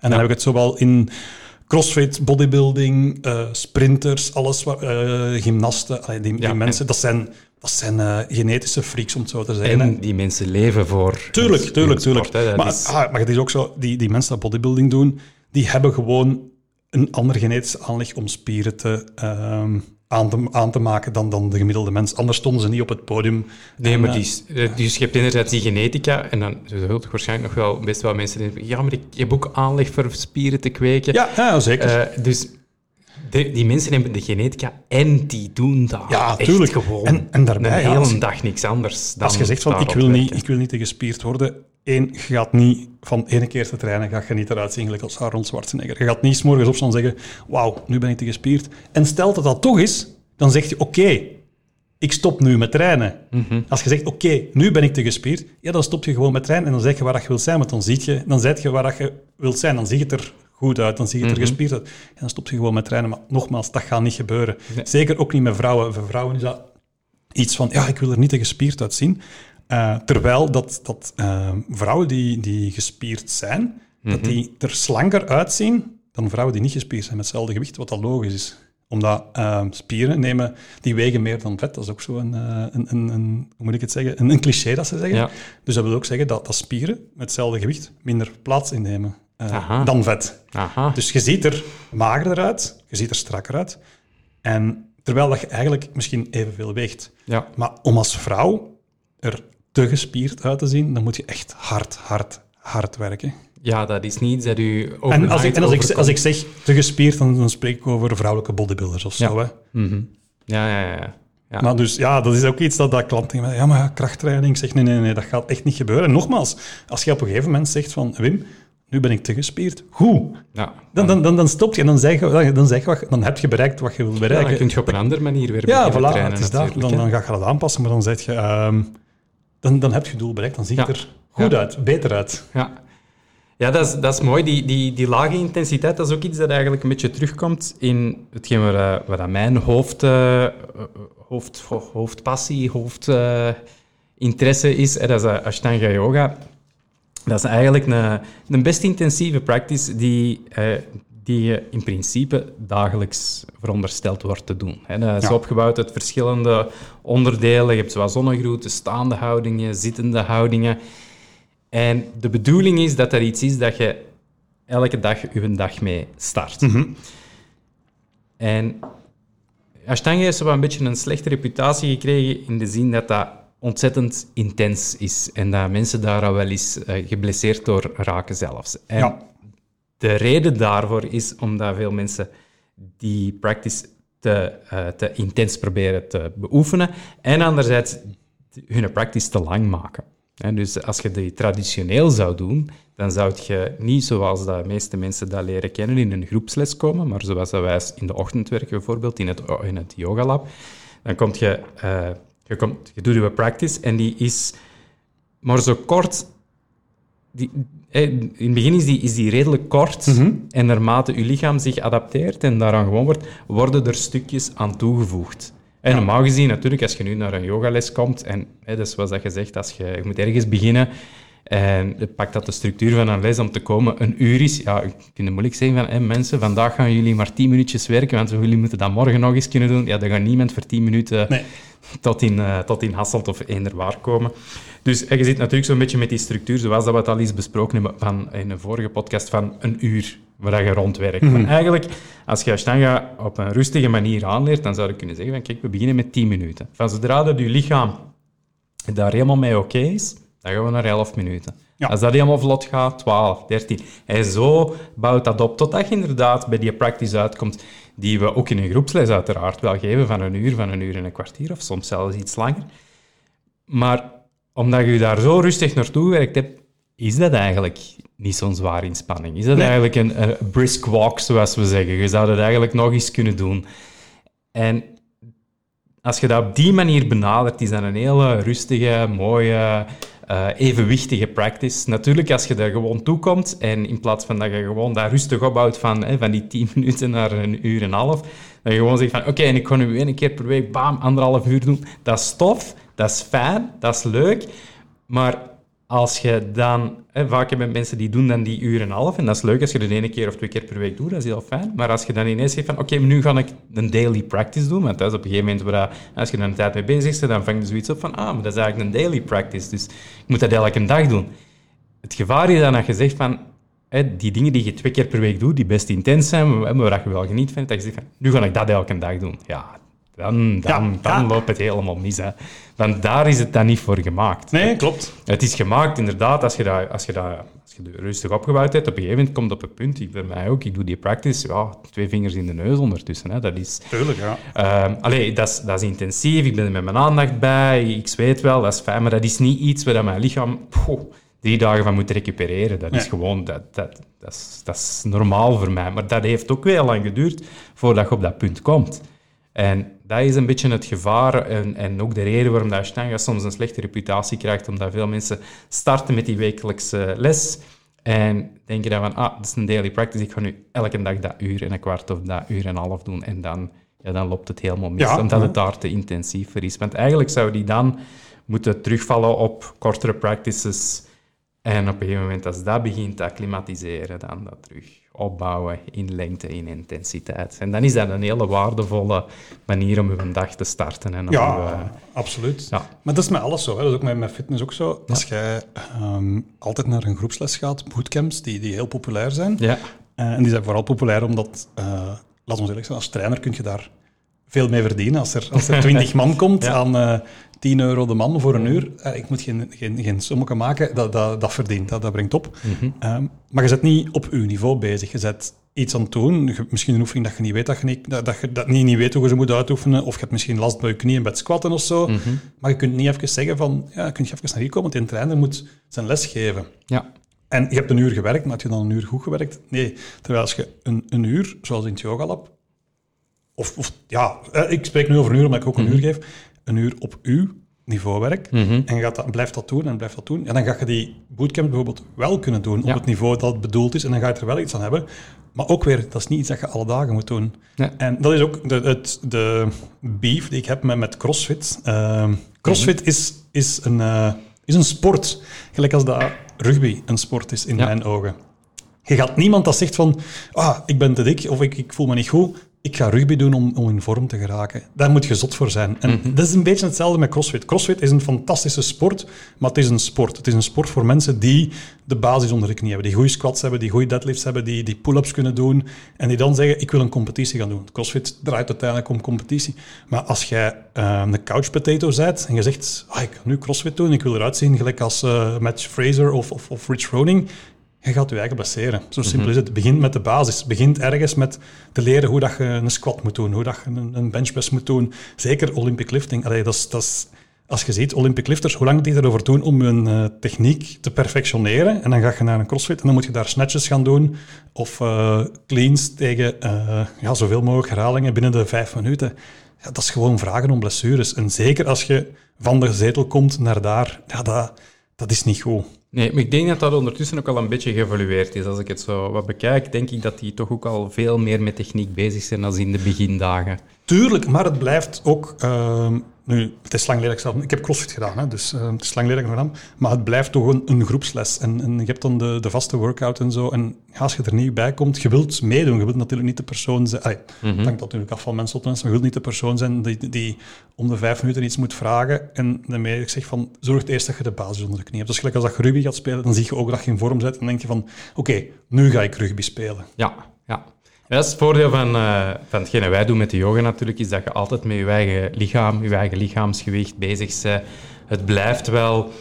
dan ja. heb ik het zowel in crossfit, bodybuilding, sprinters, alles, gymnasten, allee, die, die ja, mensen, dat zijn dat zijn uh, genetische freaks, om het zo te zeggen. En die mensen leven voor... Tuurlijk, tuurlijk, tuurlijk. maar, is... ah, maar het is ook zo, die, die mensen die bodybuilding doen, die hebben gewoon een andere genetische aanleg om spieren te, uh, aan, te, aan te maken dan, dan de gemiddelde mens. Anders stonden ze niet op het podium. Nee, en, maar die, uh, dus je hebt inderdaad die genetica, en dan zult waarschijnlijk nog wel best wel mensen denken, ja, maar ik heb ook aanleg voor spieren te kweken. Ja, ja zeker. dus de, die mensen hebben de genetica en die doen dat ja, echt tuurlijk. gewoon en, en daarbij, de hele dag niks anders dan Als je zegt van, ik wil, niet, ik wil niet te gespierd worden, één, je gaat niet van ene keer te trainen, ga je niet eruit zien gelijk als Arnold Schwarzenegger. Je gaat niet s morgens opstaan en zeggen, wauw, nu ben ik te gespierd. En stel dat dat toch is, dan zeg je, oké, okay, ik stop nu met trainen. Mm -hmm. Als je zegt, oké, okay, nu ben ik te gespierd, ja, dan stop je gewoon met trainen en dan zeg je waar je wilt zijn, want dan, zie je, dan zeg je waar je wilt zijn, dan zie je het er goed uit, dan zie je het er gespierd uit. En dan stop je gewoon met trainen. Maar nogmaals, dat gaat niet gebeuren. Nee. Zeker ook niet met vrouwen. Voor vrouwen is dat iets van, ja, ik wil er niet te gespierd uitzien. Uh, terwijl dat, dat uh, vrouwen die, die gespierd zijn, mm -hmm. dat die er slanker uitzien dan vrouwen die niet gespierd zijn met hetzelfde gewicht, wat dat logisch is omdat uh, spieren nemen, die wegen meer dan vet. Dat is ook zo een, uh, een, een, een, hoe moet ik het zeggen, een, een cliché dat ze zeggen. Ja. Dus dat wil ook zeggen dat, dat spieren met hetzelfde gewicht minder plaats innemen uh, dan vet. Aha. Dus je ziet er magerder uit, je ziet er strakker uit. En terwijl dat je eigenlijk misschien evenveel weegt. Ja. Maar om als vrouw er te gespierd uit te zien, dan moet je echt hard, hard, hard werken. Ja, dat is niet dat u En als ik, en als ik, als ik zeg te gespierd, dan, dan spreek ik over vrouwelijke bodybuilders of zo. Ja. Hè. Mm -hmm. ja, ja, ja. Ja. Maar dus ja, dat is ook iets dat, dat klanten zeggen, ja, maar ja, krachttraining, zeg nee, nee, nee, dat gaat echt niet gebeuren. En nogmaals, als je op een gegeven moment zegt van, Wim, nu ben ik te gespierd. Ja, dan, dan, dan, dan stop je en dan zeg je, dan, zeg je, dan heb je bereikt wat je wil bereiken. Ja, dan kun je op een andere manier weer ja, voilà, trainen. Het is dat. Dan, dan ga je dat aanpassen, maar dan, zeg je, um, dan, dan heb je doel bereikt. Dan zie je ja. er goed ja. uit, beter uit. Ja, ja dat, is, dat is mooi. Die, die, die lage intensiteit, dat is ook iets dat eigenlijk een beetje terugkomt in hetgeen waar, waar mijn hoofd, uh, hoofd, hoofdpassie, hoofdinteresse uh, is. Dat is Ashtanga Yoga. Dat is eigenlijk een, een best intensieve practice die, eh, die je in principe dagelijks verondersteld wordt te doen. Dat is ja. opgebouwd uit verschillende onderdelen. Je hebt zowel zonnegroeten, staande houdingen, zittende houdingen. En de bedoeling is dat er iets is dat je elke dag je dag mee start. Mm -hmm. En Ashtanga heeft wel een beetje een slechte reputatie gekregen in de zin dat dat ontzettend intens is en dat mensen daar al wel eens uh, geblesseerd door raken zelfs. En ja. de reden daarvoor is omdat veel mensen die practice te, uh, te intens proberen te beoefenen en anderzijds hun practice te lang maken. En dus als je die traditioneel zou doen, dan zou je niet zoals de meeste mensen dat leren kennen in een groepsles komen, maar zoals wij in de ochtend werken bijvoorbeeld, in het, in het yogalab, dan kom je... Uh, je, komt, je doet je practice en die is maar zo kort. Die, in het begin is die, is die redelijk kort mm -hmm. en naarmate je lichaam zich adapteert en daaraan gewoon wordt, worden er stukjes aan toegevoegd. En ja. normaal gezien, natuurlijk, als je nu naar een yogales komt, en hè, dat is zoals dat je zegt, als je, je moet ergens beginnen en pakt dat de structuur van een les om te komen een uur is, ja, je kunt moeilijk zeggen van, hé, mensen, vandaag gaan jullie maar tien minuutjes werken, want jullie moeten dat morgen nog eens kunnen doen. Ja, dan gaat niemand voor tien minuten nee. tot, in, uh, tot in Hasselt of eender waar komen. Dus je zit natuurlijk zo'n beetje met die structuur, zoals dat we het al eens besproken hebben van, in een vorige podcast, van een uur waar je rondwerkt. Mhm. Mm -hmm. eigenlijk, als je Ashtanga op een rustige manier aanleert, dan zou je kunnen zeggen van, kijk, we beginnen met 10 minuten. Van zodra dat je lichaam daar helemaal mee oké okay is, dan gaan we naar 11 minuten. Ja. Als dat helemaal vlot gaat, 12, 13. En zo bouwt dat op totdat je inderdaad bij die practice uitkomt, die we ook in een groepsles uiteraard wel geven, van een uur, van een uur en een kwartier, of soms zelfs iets langer. Maar omdat je daar zo rustig naartoe gewerkt hebt, is dat eigenlijk niet zo'n zware inspanning. Is dat Nee. eigenlijk een, een brisk walk, zoals we zeggen. Je zou dat eigenlijk nog eens kunnen doen. En als je dat op die manier benadert, is dat een hele rustige, mooie, eh, evenwichtige practice. Natuurlijk, als je daar gewoon toe komt en in plaats van dat je gewoon daar rustig opbouwt van, hè, van die 10 minuten naar een uur en een half, dat je gewoon zegt van, oké, en ik kan nu één keer per week, bam, anderhalf uur doen. Dat is tof, dat is fijn, dat is leuk, maar als je dan, hè, vaak hebben mensen die doen dan die uur en een half, en dat is leuk als je dat één keer of twee keer per week doet, dat is heel fijn. Maar als je dan ineens zegt van, oké, nu ga ik een daily practice doen, want dat is op een gegeven moment waar, als je er een tijd mee bezig bent, dan vang je zoiets op van, ah, maar dat is eigenlijk een daily practice, dus ik moet dat elke dag doen. Het gevaar is dan dat je zegt van, hè, die dingen die je twee keer per week doet, die best intens zijn, maar waar je wel geniet van, dat je zegt van, nu ga ik dat elke dag doen. Ja, dan, dan, Ja, dan ja. loopt het helemaal mis. Hè. Want daar is het dan niet voor gemaakt. Nee, klopt. Het is gemaakt, inderdaad, als je dat, als je dat als je rustig opgebouwd hebt. Op een gegeven moment komt het op een punt, ik, bij mij ook, ik doe die practice, ja, twee vingers in de neus ondertussen. Hè. Dat is... Tuurlijk, ja. Ehm, allee, dat is, dat is intensief, ik ben er met mijn aandacht bij, ik zweet wel, dat is fijn, maar dat is niet iets waar mijn lichaam poeh, drie dagen van moet recupereren. Dat is gewoon, dat, dat, dat, is, dat is normaal voor mij. Maar dat heeft ook heel lang geduurd voordat je op dat punt komt. En dat is een beetje het gevaar en, en ook de reden waarom dat Ashtanga soms een slechte reputatie krijgt, omdat veel mensen starten met die wekelijkse les en denken dan van, ah, dat is een daily practice, ik ga nu elke dag dat uur en een kwart of dat uur en een half doen en dan, ja, dan loopt het helemaal mis, Ja, omdat ja. het daar te intensief voor is. Want eigenlijk zou die dan moeten terugvallen op kortere practices en op een gegeven moment, als dat begint te acclimatiseren, dan dat terug opbouwen in lengte, in intensiteit. En dan is dat een hele waardevolle manier om uw dag te starten. En Ja, uw, eh, absoluut. ja. Maar dat is met alles zo. Hè. Dat is ook met, met fitness ook zo. Als jij ehm, altijd naar een groepsles gaat, bootcamps, die, die heel populair zijn. ja, Eh, en die zijn vooral populair omdat, eh laten we eerlijk zijn, als trainer kun je daar veel mee verdienen. Als er, als er 20 man komt Ja. aan 10 euro de man voor een uur, eh, ik moet geen, geen, geen sommetje maken, dat, dat, dat verdient, dat, dat brengt op. Mhm. Ehm, maar je zit niet op uw niveau bezig. Je zet iets aan het doen, misschien een oefening dat je niet weet, dat je niet, dat, dat je dat niet, niet weet hoe je ze moet uitoefenen, of je hebt misschien last bij je knieën bij het squatten of zo. Mhm. Maar je kunt niet even zeggen van, ja, kun je even naar hier komen, want die trainer moet zijn les geven. ja. En je hebt een uur gewerkt, maar heb je dan een uur goed gewerkt? Nee. Terwijl als je een, een uur, zoals in het yogalab, of, of ja, eh, ik spreek nu over een uur omdat ik ook een uur geef, een uur op uw niveau werkt, Mhm. en gaat dat, blijft dat doen en blijft dat doen, ja, dan ga je die bootcamp bijvoorbeeld wel kunnen doen Ja. op het niveau dat het bedoeld is, en dan ga je er wel iets aan hebben. Maar ook weer, dat is niet iets dat je alle dagen moet doen. Nee. En dat is ook de, het, de beef die ik heb met, met CrossFit. Ehm, CrossFit is, is, een, eh, is een sport, gelijk als dat rugby een sport is in Ja. mijn ogen. Je gaat niemand dat zegt van, ah, ik ben te dik of ik, ik voel me niet goed, ik ga rugby doen om, om in vorm te geraken. Daar moet je zot voor zijn. En dat is een beetje hetzelfde met CrossFit. CrossFit is een fantastische sport, maar het is een sport. Het is een sport voor mensen die de basis onder de knie hebben, die goede squats hebben, die goede deadlifts hebben, die, die pull-ups kunnen doen en die dan zeggen, ik wil een competitie gaan doen. CrossFit draait uiteindelijk om competitie. Maar als jij eh, een couch potato bent en je zegt, ah, ik ga nu CrossFit doen, ik wil eruit zien gelijk als eh Matt Fraser of, of, of Rich Froning, je gaat je eigen blesseren. Zo simpel is het. Het begint met de basis. Het begint ergens met te leren hoe dat je een squat moet doen, hoe dat je een, een benchpress moet doen. Zeker Olympic lifting. Allee, dat is, dat is, als je ziet, Olympic lifters, hoe lang die erover doen om hun eh, techniek te perfectioneren. En dan ga je naar een crossfit en dan moet je daar snatches gaan doen. Of eh, cleans tegen eh, ja, zoveel mogelijk herhalingen binnen de vijf minuten. Ja, dat is gewoon vragen om blessures. En zeker als je van de zetel komt naar daar, ja, dat, dat is niet goed. Nee, maar ik denk dat dat ondertussen ook al een beetje geëvolueerd is. Als ik het zo wat bekijk, denk ik dat die toch ook al veel meer met techniek bezig zijn dan in de begindagen. Tuurlijk, maar het blijft ook. ehm, nu, het is lang ik zelf. Ik heb CrossFit gedaan, hè, dus ehm, het is lang het gedaan. Maar het blijft toch een, een groepsles. En, en je hebt dan de, de vaste workout en zo. En als je er niet bij komt, je wilt meedoen. Je wilt natuurlijk niet de persoon zijn. Allee, Het hangt natuurlijk af van mensen tot mensen. Maar je wilt niet de persoon zijn die, die om de vijf minuten iets moet vragen. En daarmee ik zeg van, zorg eerst dat je de basis onder de knie hebt. Dus gelijk als dat je rugby gaat spelen, dan zie je ook dat je in vorm zit. En dan denk je van, oké, nu ga ik rugby spelen. Ja, Dat is het voordeel van, van hetgene wij doen met de yoga natuurlijk, is dat je altijd met je eigen lichaam, je eigen lichaamsgewicht bezig bent. Het blijft wel...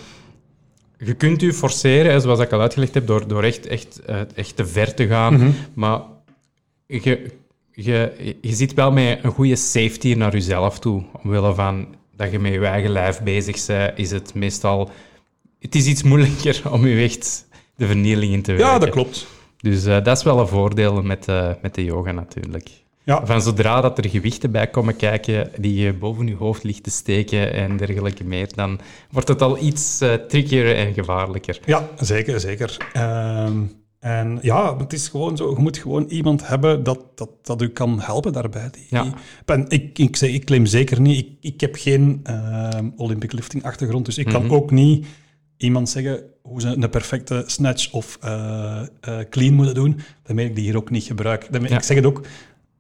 Je kunt je forceren, zoals ik al uitgelegd heb, door, door echt, echt, eh, echt te ver te gaan. Maar je, je, je zit wel met een goede safety naar jezelf toe. Omwille van dat je met je eigen lijf bezig bent, is het meestal... Het is iets moeilijker om je echt de vernieling in te werken. Ja, dat klopt. Dus eh, dat is wel een voordeel met, eh, met de yoga natuurlijk. Ja. Van zodra dat er gewichten bij komen kijken die je boven je hoofd ligt te steken en dergelijke meer, dan wordt het al iets uh, trickier en gevaarlijker. Ja, zeker, zeker. Ehm, en ja, het is gewoon zo, je moet gewoon iemand hebben dat, dat, dat u kan helpen daarbij. Die, Ja. en ik, ik, zeg, ik claim zeker niet, ik, ik heb geen ehm, Olympic lifting achtergrond, dus ik kan ook niet iemand zeggen hoe ze een perfecte snatch of eh, eh, clean moeten doen. Daarmee ik die hier ook niet gebruik. Daarmee, Ja. Ik zeg het ook,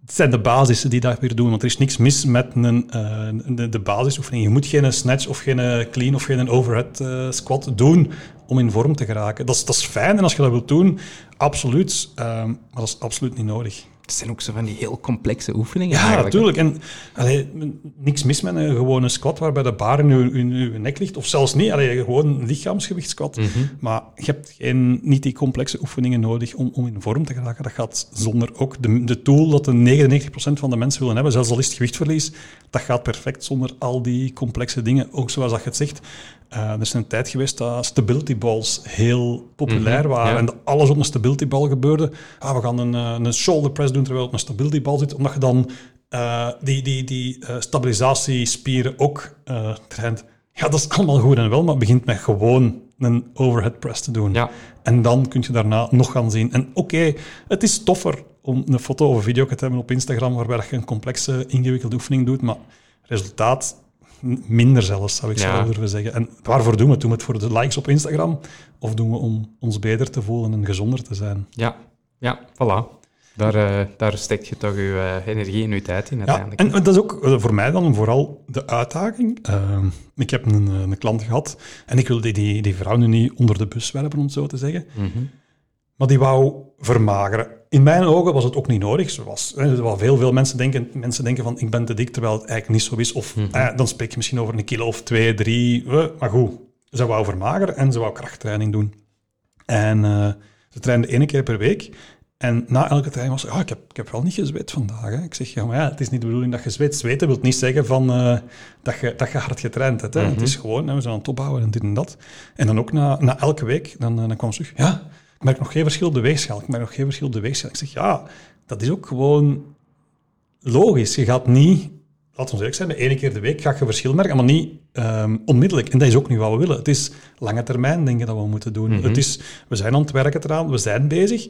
het zijn de basissen die dat weer doen, want er is niks mis met een, eh, de, de basisoefening. Je moet geen snatch of geen clean of geen overhead squat doen om in vorm te geraken. Dat is, dat is fijn en als je dat wilt doen, absoluut. ehm, maar dat is absoluut niet nodig. Het zijn ook zo van die heel complexe oefeningen Ja, eigenlijk. natuurlijk. En allee, niks mis met een gewone squat waarbij de bar in uw, in uw nek ligt. Of zelfs niet, allee, gewoon een lichaamsgewicht squat. Mhm. Maar je hebt geen, niet die complexe oefeningen nodig om, om in vorm te geraken. Dat gaat zonder ook de, de tool dat de 99% van de mensen willen hebben, zelfs al is het gewichtverlies, dat gaat perfect zonder al die complexe dingen. Ook zoals dat je het zegt, eh, er is een tijd geweest dat stability balls heel populair Mhm, waren. ja. En dat alles op een stability bal gebeurde. Ah, we gaan een, eh, een shoulder press doen terwijl het op een stability bal zit, omdat je dan eh, die, die, die stabilisatiespieren ook traint. Ja, dat is allemaal goed en wel, maar het begint met gewoon een overhead press te doen. Ja. En dan kun je daarna nog gaan zien. En oké, het is toffer om een foto of een video te hebben op Instagram waarbij je een complexe, ingewikkelde oefening doet, maar resultaat minder zelfs, zou ik Ja. zo durven zeggen. En waarvoor doen we het? Doen we het voor de likes op Instagram? Of doen we om ons beter te voelen en gezonder te zijn? Ja, ja voilà. Daar, eh, daar steekt je toch je eh, energie en je tijd in Ja, uiteindelijk. en dat is ook eh, voor mij dan vooral de uitdaging. Ik heb een, een klant gehad en ik wilde die, die vrouw nu niet onder de bus werpen, om het zo te zeggen. Mhm. Maar die wou vermageren. In mijn ogen was het ook niet nodig. Zoals hè, wat veel, veel mensen denken. Mensen denken van ik ben te dik, terwijl het eigenlijk niet zo is. Of eh, dan spreek je misschien over een kilo of twee, drie. eh, maar goed, ze wou vermageren en ze wou krachttraining doen. En eh, ze trainde één keer per week. En na elke training was ze, ah, ik, heb, ik heb wel niet gezweet vandaag. Hè. Ik zeg, ja, maar ja, het is niet de bedoeling dat je zweet. Zweten wil niet zeggen van, eh, dat, je, dat je hard getraind hebt. Hè. Het is gewoon, hè, we zijn aan het opbouwen en dit en dat. En dan ook na, na elke week, dan, eh, dan kwam ze terug, ja, ik merk nog geen verschil op de weegschaal. Ik merk nog geen verschil op de weegschaal. Ik zeg, ja, dat is ook gewoon logisch. Je gaat niet, laten we eerlijk zijn, de ene keer de week ga je verschil merken, maar niet ehm, onmiddellijk. En dat is ook niet wat we willen. Het is lange termijn dingen dat we moeten doen. Het is, we zijn aan het werken eraan, we zijn bezig.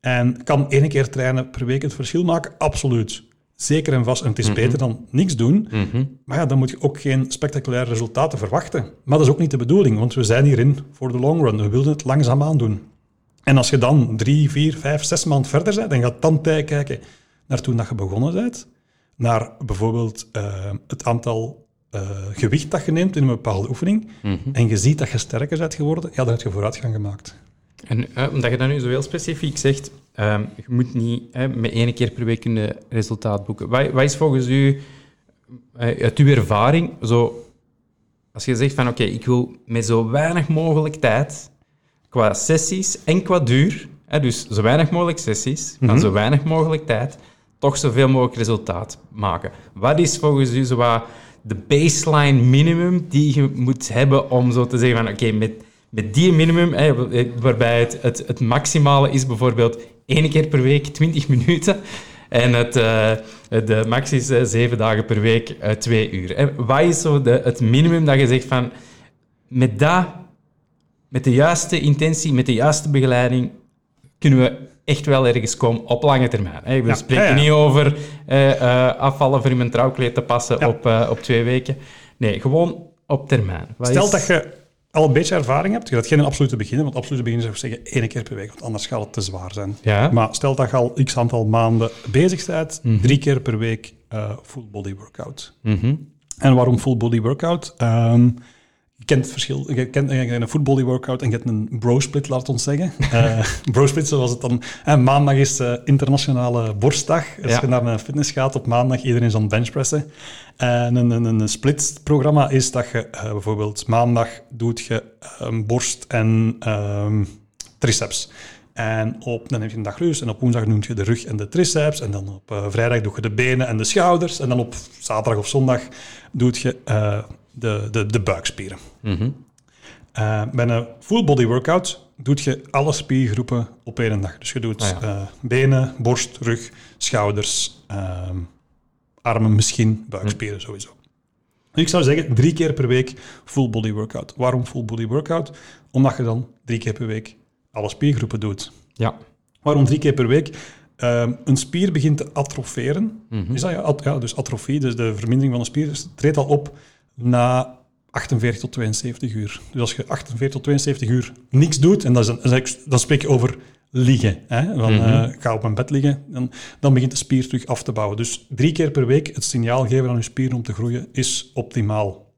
En kan één keer trainen per week het verschil maken? Absoluut. Zeker en vast. En het is beter dan niks doen. Mhm. Maar ja, dan moet je ook geen spectaculaire resultaten verwachten. Maar dat is ook niet de bedoeling, want we zijn hierin voor de long run. We willen het langzaamaan doen. En als je dan drie, vier, vijf, zes maanden verder bent, dan gaat dan kijken naar toen dat je begonnen bent. Naar bijvoorbeeld eh, het aantal eh, gewicht dat je neemt in een bepaalde oefening. En je ziet dat je sterker bent geworden, ja, dan heb je vooruitgang gemaakt. En eh, omdat je dat nu zo heel specifiek zegt, ehm, je moet niet hè, met één keer per week een resultaat boeken. Wat, wat is volgens u, uit uw ervaring, zo, als je zegt van oké, ik wil met zo weinig mogelijk tijd, qua sessies en qua duur, hè, dus zo weinig mogelijk sessies, van zo weinig mogelijk tijd, toch zoveel mogelijk resultaat maken. Wat is volgens u zo de baseline minimum die je moet hebben om zo te zeggen van oké, met, met die minimum, hè, waarbij het, het, het maximale is bijvoorbeeld één keer per week 20 minuten en het, eh, de max is eh, zeven dagen per week eh, twee uur. Hè. Wat is zo de, het minimum dat je zegt van met dat, met de juiste intentie, met de juiste begeleiding, kunnen we echt wel ergens komen op lange termijn. Hè. We Ja, spreken ja, ja. niet over eh, eh, afvallen voor in mijn trouwkleed te passen op, eh, op twee weken. Nee, gewoon op termijn. Wat Stel is- dat je al een beetje ervaring hebt, je gaat geen absolute beginnen, want absolute beginnen zou ik zeggen één keer per week, want anders gaat het te zwaar zijn. Ja. Maar stel dat je al x aantal maanden bezig bent, Mhm. drie keer per week full body workout. Mhm. En waarom full body workout? Ehm, kent het verschil. Je kent een body workout en je hebt een bro split, laat ons zeggen. Eh bro split, zoals het dan. Maandag is eh, internationale borstdag. Als Ja. je naar een fitness gaat op maandag, iedereen is aan het benchpressen. En een, een, een split-programma is dat je eh, bijvoorbeeld maandag doet je borst en ehm, triceps. En op, dan heb je een dag rust en op woensdag doe je de rug en de triceps. En dan op eh, vrijdag doe je de benen en de schouders. En dan op zaterdag of zondag doe je eh, de, de, de buikspieren. Eh, bij een full body workout doe je alle spiergroepen op één dag. Dus je doet Ah, ja. eh, benen, borst, rug, schouders, ehm, armen misschien, buikspieren sowieso. Ik zou zeggen drie keer per week full body workout. Waarom full body workout? Omdat je dan drie keer per week alle spiergroepen doet. Ja. Waarom drie keer per week? Ehm, een spier begint te atroferen. Mhm. Is dat ja? At- ja? Dus atrofie, dus de vermindering van een spier, treedt al op na 48 tot 72 uur. Dus als je 48 tot 72 uur niks dout, en dat is een, dan spreek je over liggen, hè? Van, Mhm. eh, ga op een bed liggen, dan, dan begint de spier terug af te bouwen. Dus drie keer per week het signaal geven aan je spieren om te groeien is optimaal.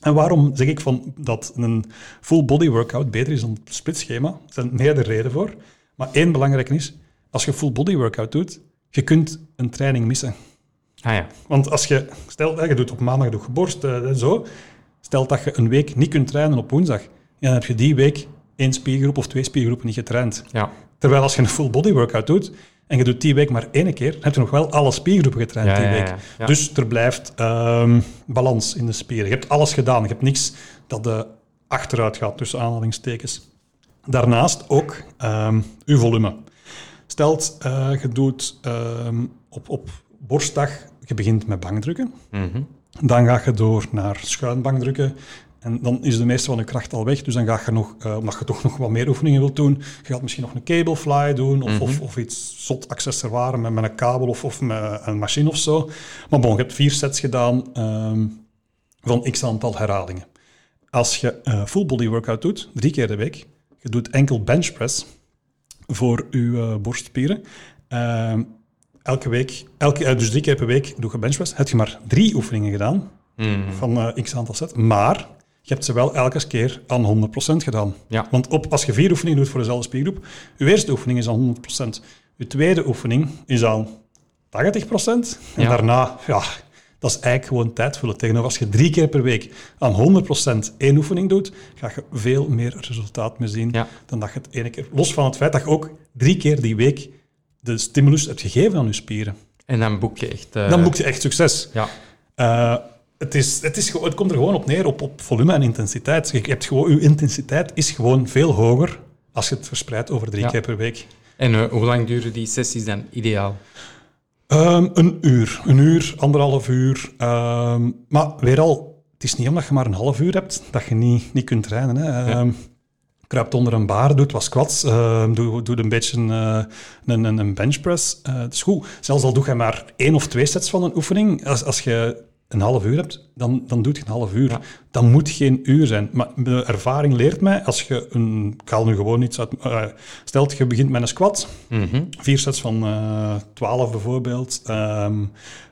En waarom zeg ik van dat een full body workout beter is dan het splitschema? Er zijn meerdere redenen voor. Maar één belangrijke is, als je full body workout doet, je kunt een training missen. Ah ja. Want als je, stel je doet op maandag doe je borst eh, en zo, stel dat je een week niet kunt trainen op woensdag, ja, dan heb je die week één spiergroep of twee spiergroepen niet getraind. Ja. Terwijl als je een full body workout doet en je doet die week maar één keer, dan heb je nog wel alle spiergroepen getraind Ja, die week. ja. Dus er blijft ehm, balans in de spieren. Je hebt alles gedaan. Je hebt niks dat de achteruit gaat, tussen aanhalingstekens. Daarnaast ook ehm uw volume. Stelt, eh, je doet ehm, op, op borstdag, je begint met bankdrukken. Mhm. Dan ga je door naar schuinbankdrukken. En dan is de meeste van je kracht al weg. Dus dan ga je nog, eh, omdat je toch nog wat meer oefeningen wilt doen, je gaat misschien nog een cablefly doen of, of, of iets zot accessoire met, met een kabel of, of met een machine of zo. Maar bon, je hebt vier sets gedaan ehm, van x aantal herhalingen. Als je eh, full body workout doet, drie keer de week, je doet enkel bench press voor je eh, borstspieren. Ehm, elke week, elke, eh, dus drie keer per week doe je benchpress. Heb je maar drie oefeningen gedaan Mhm. van eh, x aantal sets. Maar je hebt ze wel elke keer aan 100% gedaan. Ja. Want op, als je vier oefeningen doet voor dezelfde spiergroep, je eerste oefening is aan 100%. Je tweede oefening is aan 80%. En Ja. daarna, ja, dat is eigenlijk gewoon tijd vullen. Tegenover als je drie keer per week aan 100% één oefening doet, ga je veel meer resultaat mee zien Ja. dan dat je het ene keer... Los van het feit dat je ook drie keer die week de stimulus hebt gegeven aan je spieren. En dan boek je echt... eh, Dan boek je echt succes. Ja. Eh, het, is, het, is, het komt er gewoon op neer, op, op volume en intensiteit. Je hebt gewoon, je intensiteit is gewoon veel hoger als je het verspreidt over drie Ja. keer per week. En eh, hoe lang duren die sessies dan ideaal? Ehm, een uur, een uur, anderhalf uur. Ehm, maar weer al, het is niet omdat je maar een half uur hebt dat je niet, niet kunt trainen. Hè. Ehm, kruipt onder een bar, doet wat squats, ehm, doe, doe een beetje eh, een, een, een benchpress. Eh het is goed. Zelfs al doe je maar één of twee sets van een oefening, als, als je een half uur hebt, dan, dan doet je een half uur. Ja. Dan moet geen uur zijn. Maar de ervaring leert mij, als je een... Ik haal nu gewoon iets uit... eh, stelt, je begint met een squat, Mhm. vier sets van eh 12 bijvoorbeeld. Ehm,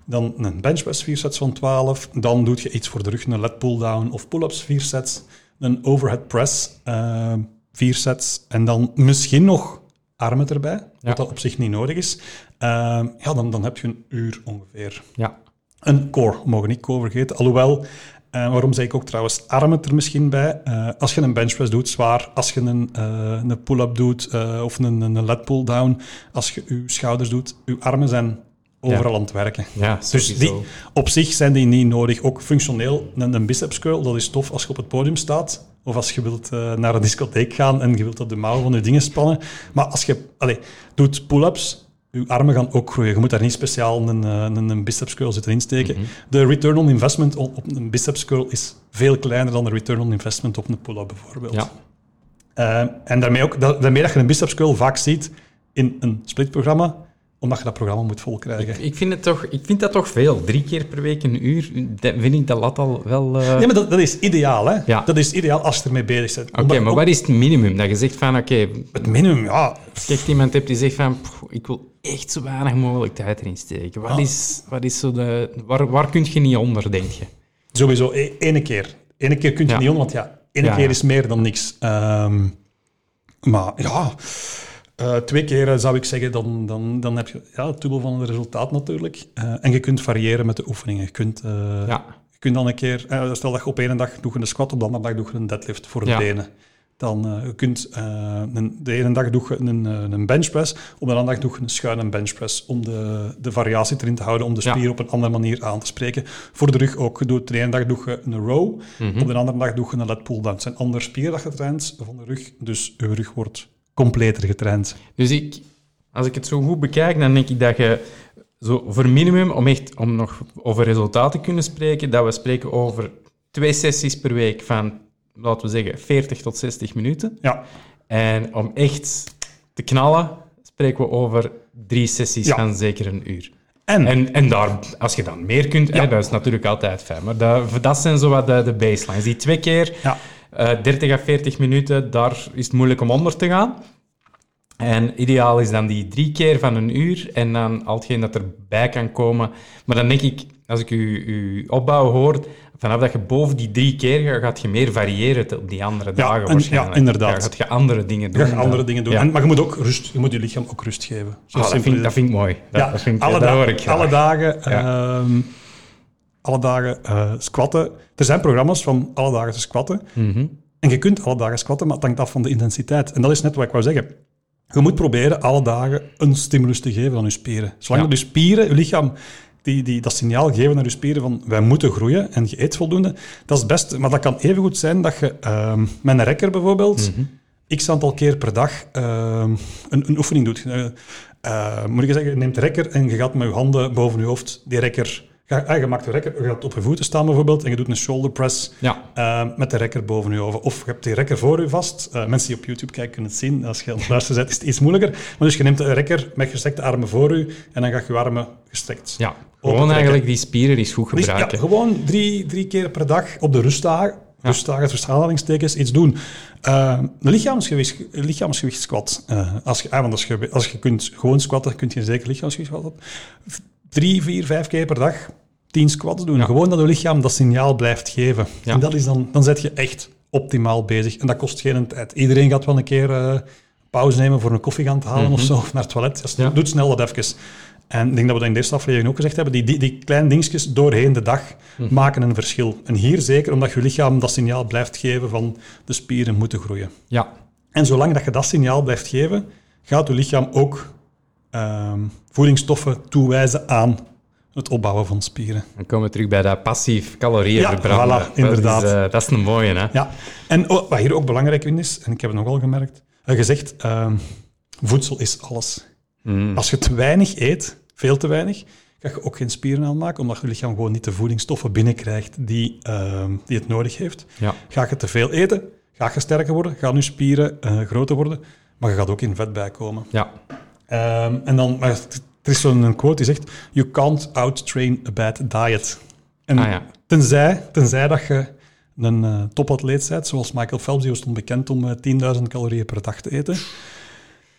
dan een benchpress, vier sets van 12. Dan doe je iets voor de rug, een lat pull-down of pull-ups, vier sets. Een overhead press, ehm, vier sets. En dan misschien nog armen erbij, Ja. wat dat op zich niet nodig is. Ehm, ja, dan, dan heb je een uur ongeveer. Ja. Een core, mogen niet core vergeten. Alhoewel, eh, waarom zeg ik ook trouwens armen er misschien bij? Eh, als je een benchpress doet, zwaar. Als je een, eh, een pull-up doet eh, of een, een lat pull-down. Als je je schouders doet, je armen zijn overal aan het werken. Ja, Dus die, op zich zijn die niet nodig. Ook functioneel, een, een biceps curl, dat is tof als je op het podium staat. Of als je wilt eh, naar een discotheek gaan en je wilt op de mouwen van je dingen spannen. Maar als je allez, doet pull-ups, je armen gaan ook groeien. Je moet daar niet speciaal een, een, een biceps curl zitten insteken. Mhm. De return on investment op een biceps curl is veel kleiner dan de return on investment op een pull-up bijvoorbeeld. Ja. Eh, en daarmee, ook, dat, daarmee dat je een biceps curl vaak ziet in een splitprogramma, omdat je dat programma moet volkrijgen. Ik vind, het toch, ik vind dat toch veel. Drie keer per week een uur, dat vind ik dat lat al wel... eh, Ja, maar dat, dat is ideaal, hè? Ja. Dat is ideaal als je ermee bezig bent. Oké, maar wat is het minimum? Dat je zegt van, oké, Het minimum, ja. kijk, iemand hebt die zegt van, "Pff, ik wil echt zo weinig mogelijk tijd erin steken. Wat Ah. is, wat is zo de... Waar, waar kun je niet onder, denk je? Sowieso, e- ene keer. Ene keer kun je Ja. niet onder, want ja, ene keer is meer dan niks. Ehm, maar ja, eh, twee keer eh, zou ik zeggen, dan, dan, dan heb je ja, het dubbel van het resultaat natuurlijk. Eh, en je kunt variëren met de oefeningen. Je kunt, Ja. je kunt dan een keer, stel dat je op één dag doe je een squat, op de andere dag doe je een deadlift voor de Ja. benen. Dan je kunt een, de ene dag doe je een, een benchpress, op de andere dag doe je een schuine benchpress om de, de variatie erin te houden, om de spier ja. op een andere manier aan te spreken. Voor de rug ook. Je doet, de ene dag doe je een row, mm -hmm. op de andere dag doe je een lat pull down. Het zijn andere je traint van de rug, dus je rug wordt completer getraind. Dus ik, als ik het zo goed bekijk, dan denk ik dat je zo voor minimum, om echt om nog over resultaten te kunnen spreken, dat we spreken over twee sessies per week van, laten we zeggen, 40 tot 60 minuten. Ja. En om echt te knallen, spreken we over drie sessies Ja. van zeker een uur. En, En, en daar, als je dan meer kunt, Ja. hè, dat is natuurlijk altijd fijn. Maar dat, dat zijn zo wat de, de baselines. Die twee keer ja, eh 30 à 40 minuten, daar is het moeilijk om onder te gaan. En ideaal is dan die drie keer van een uur en dan al hetgeen dat erbij kan komen. Maar dan denk ik, als ik u, uw opbouw hoor, vanaf dat je boven die drie keer gaat, gaat je meer variëren op die andere dagen en- waarschijnlijk. ja, inderdaad. Ja, gaat je andere dingen doen. je andere dingen doen. Ja. En, maar je moet ook rust, je moet je lichaam ook rust geven. Zo Ah, dat, vind, dat vind ik mooi. Dat, ja, dat vind ik, alle, dat da- hoor ik graag. alle dagen, Ja. Alle dagen eh, squatten. Er zijn programma's van alle dagen te squatten. Mhm. En je kunt alle dagen squatten, maar het hangt af van de intensiteit. En dat is net wat ik wou zeggen. Je moet proberen alle dagen een stimulus te geven aan je spieren. Zolang Ja. je spieren, je lichaam, die, die dat signaal geven naar je spieren van wij moeten groeien en je eet voldoende, dat is het beste. Maar dat kan even goed zijn dat je ehm, met een rekker bijvoorbeeld x aantal keer per dag ehm, een, een oefening doet. Eh, eh, moet ik zeggen, je neemt de rekker en je gaat met je handen boven je hoofd die rekker... ga- ah, Je maakt de rekker, je gaat op je voeten staan bijvoorbeeld en je doet een shoulder press Ja. eh, met de rekker boven je hoofd. Of je hebt die rekker voor je vast. Eh, mensen die op YouTube kijken kunnen het zien. Als je aan het luisteren bent, is het iets moeilijker. Maar dus je neemt de rekker met gestrekte armen voor je en dan ga je je armen gestrekt. Ja, gewoon eigenlijk die spieren eens goed Dus ja, gebruiken. gewoon drie, drie keer per dag op de rustdagen, rustdagen tussen aanhalingstekens, iets doen. Eh, een lichaamsgewicht, een lichaamsgewicht squat. Als je, ah, want als je, als je kunt gewoon squatten, kun je zeker lichaamsgewicht squatten. Drie, vier, vijf keer per dag tien squats doen. Gewoon dat je lichaam dat signaal blijft geven. Ja. En dat is dan, dan zet je echt optimaal bezig. En dat kost geen tijd. Iedereen gaat wel een keer eh, pauze nemen voor een koffie gaan te halen of zo, of naar het toilet. Dus Ja. Doe snel dat even. En ik denk dat we dat in deze aflevering ook gezegd hebben. Die, die, die kleine dingetjes doorheen de dag maken een verschil. En hier zeker omdat je lichaam dat signaal blijft geven van de spieren moeten groeien. Ja, En zolang dat je dat signaal blijft geven, gaat je lichaam ook ehm, voedingsstoffen toewijzen aan het opbouwen van spieren. dan komen we terug bij dat passief calorieën Ja, verbranden. voilà, inderdaad. Dat is, eh, dat is een mooie, hè? Ja, en oh, wat hier ook belangrijk in is, en ik heb het nogal gemerkt, uh, gezegd, ehm, voedsel is alles. Mm. Als je te weinig eet, veel te weinig, ga je ook geen spieren aanmaken, omdat je lichaam gewoon niet de voedingsstoffen binnenkrijgt die, ehm, die het nodig heeft. Ja. Ga je te veel eten, ga je sterker worden, gaan je spieren eh, groter worden, maar je gaat ook in vet bijkomen. Ja. Ehm, en dan, maar er is zo'n quote die zegt, you can't out-train a bad diet. En Ah, ja. tenzij, tenzij dat je een eh, topatleet bent, zoals Michael Phelps, die stond bekend om eh, 10.000 calorieën per dag te eten.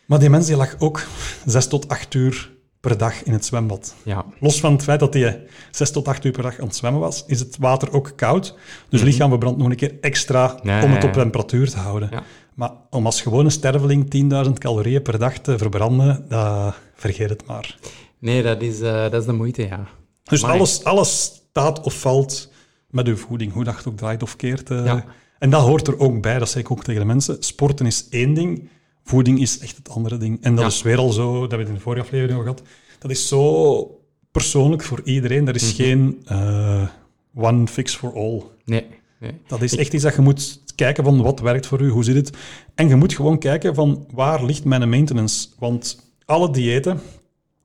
Maar die mens die lag ook 6 tot 8 uur per dag in het zwembad. Ja. Los van het feit dat hij 6 tot 8 uur per dag aan het zwemmen was, is het water ook koud. Dus het lichaam verbrandt nog een keer extra om het op temperatuur te houden. Ja. Maar om als gewone sterveling 10.000 calorieën per dag te verbranden, dat, vergeet het maar. Nee, dat is, eh, dat is de moeite, ja. Dus alles, alles staat of valt met uw voeding, hoe dat ook draait of keert. eh. Ja. En dat hoort er ook bij, dat zeg ik ook tegen de mensen. Sporten is één ding, voeding is echt het andere ding. En dat Ja. is weer al zo, dat hebben we het in de vorige aflevering al gehad, dat is zo persoonlijk voor iedereen. Er is Mhm. geen eh, one fix for all. Nee. nee. Dat is echt iets dat je moet kijken van wat werkt voor u, hoe zit het. En je moet gewoon kijken van waar ligt mijn maintenance. Want alle diëten,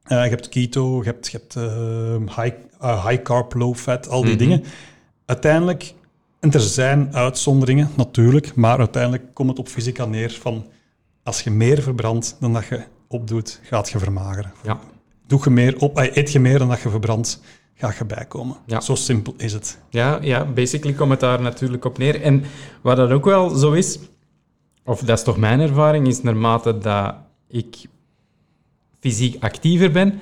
eh, je hebt keto, je hebt, je hebt eh, high, eh, high carb, low fat, al die Mhm. dingen. Uiteindelijk, en er zijn uitzonderingen natuurlijk, maar uiteindelijk komt het op fysica neer van als je meer verbrandt dan dat je opdoet, gaat je vermageren. Ja. Doe je meer op, eet je meer dan dat je verbrandt, ga je bijkomen. Ja. Zo simpel is het. Ja, ja, basically komt het daar natuurlijk op neer. En wat dat ook wel zo is, of dat is toch mijn ervaring, is naarmate dat ik fysiek actiever ben,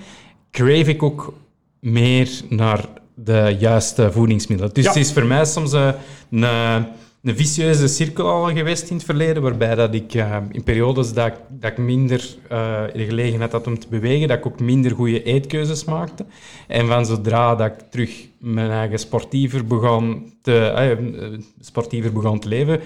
crave ik ook meer naar de juiste voedingsmiddelen. Dus Ja. het is voor mij soms eh, een, een vicieuze cirkel al geweest in het verleden, waarbij dat ik eh, in periodes dat, dat ik minder eh, de gelegenheid had om te bewegen, dat ik ook minder goede eetkeuzes maakte. En van zodra dat ik terug mijn eigen sportiever begon te, eh, sportiever begon te leven,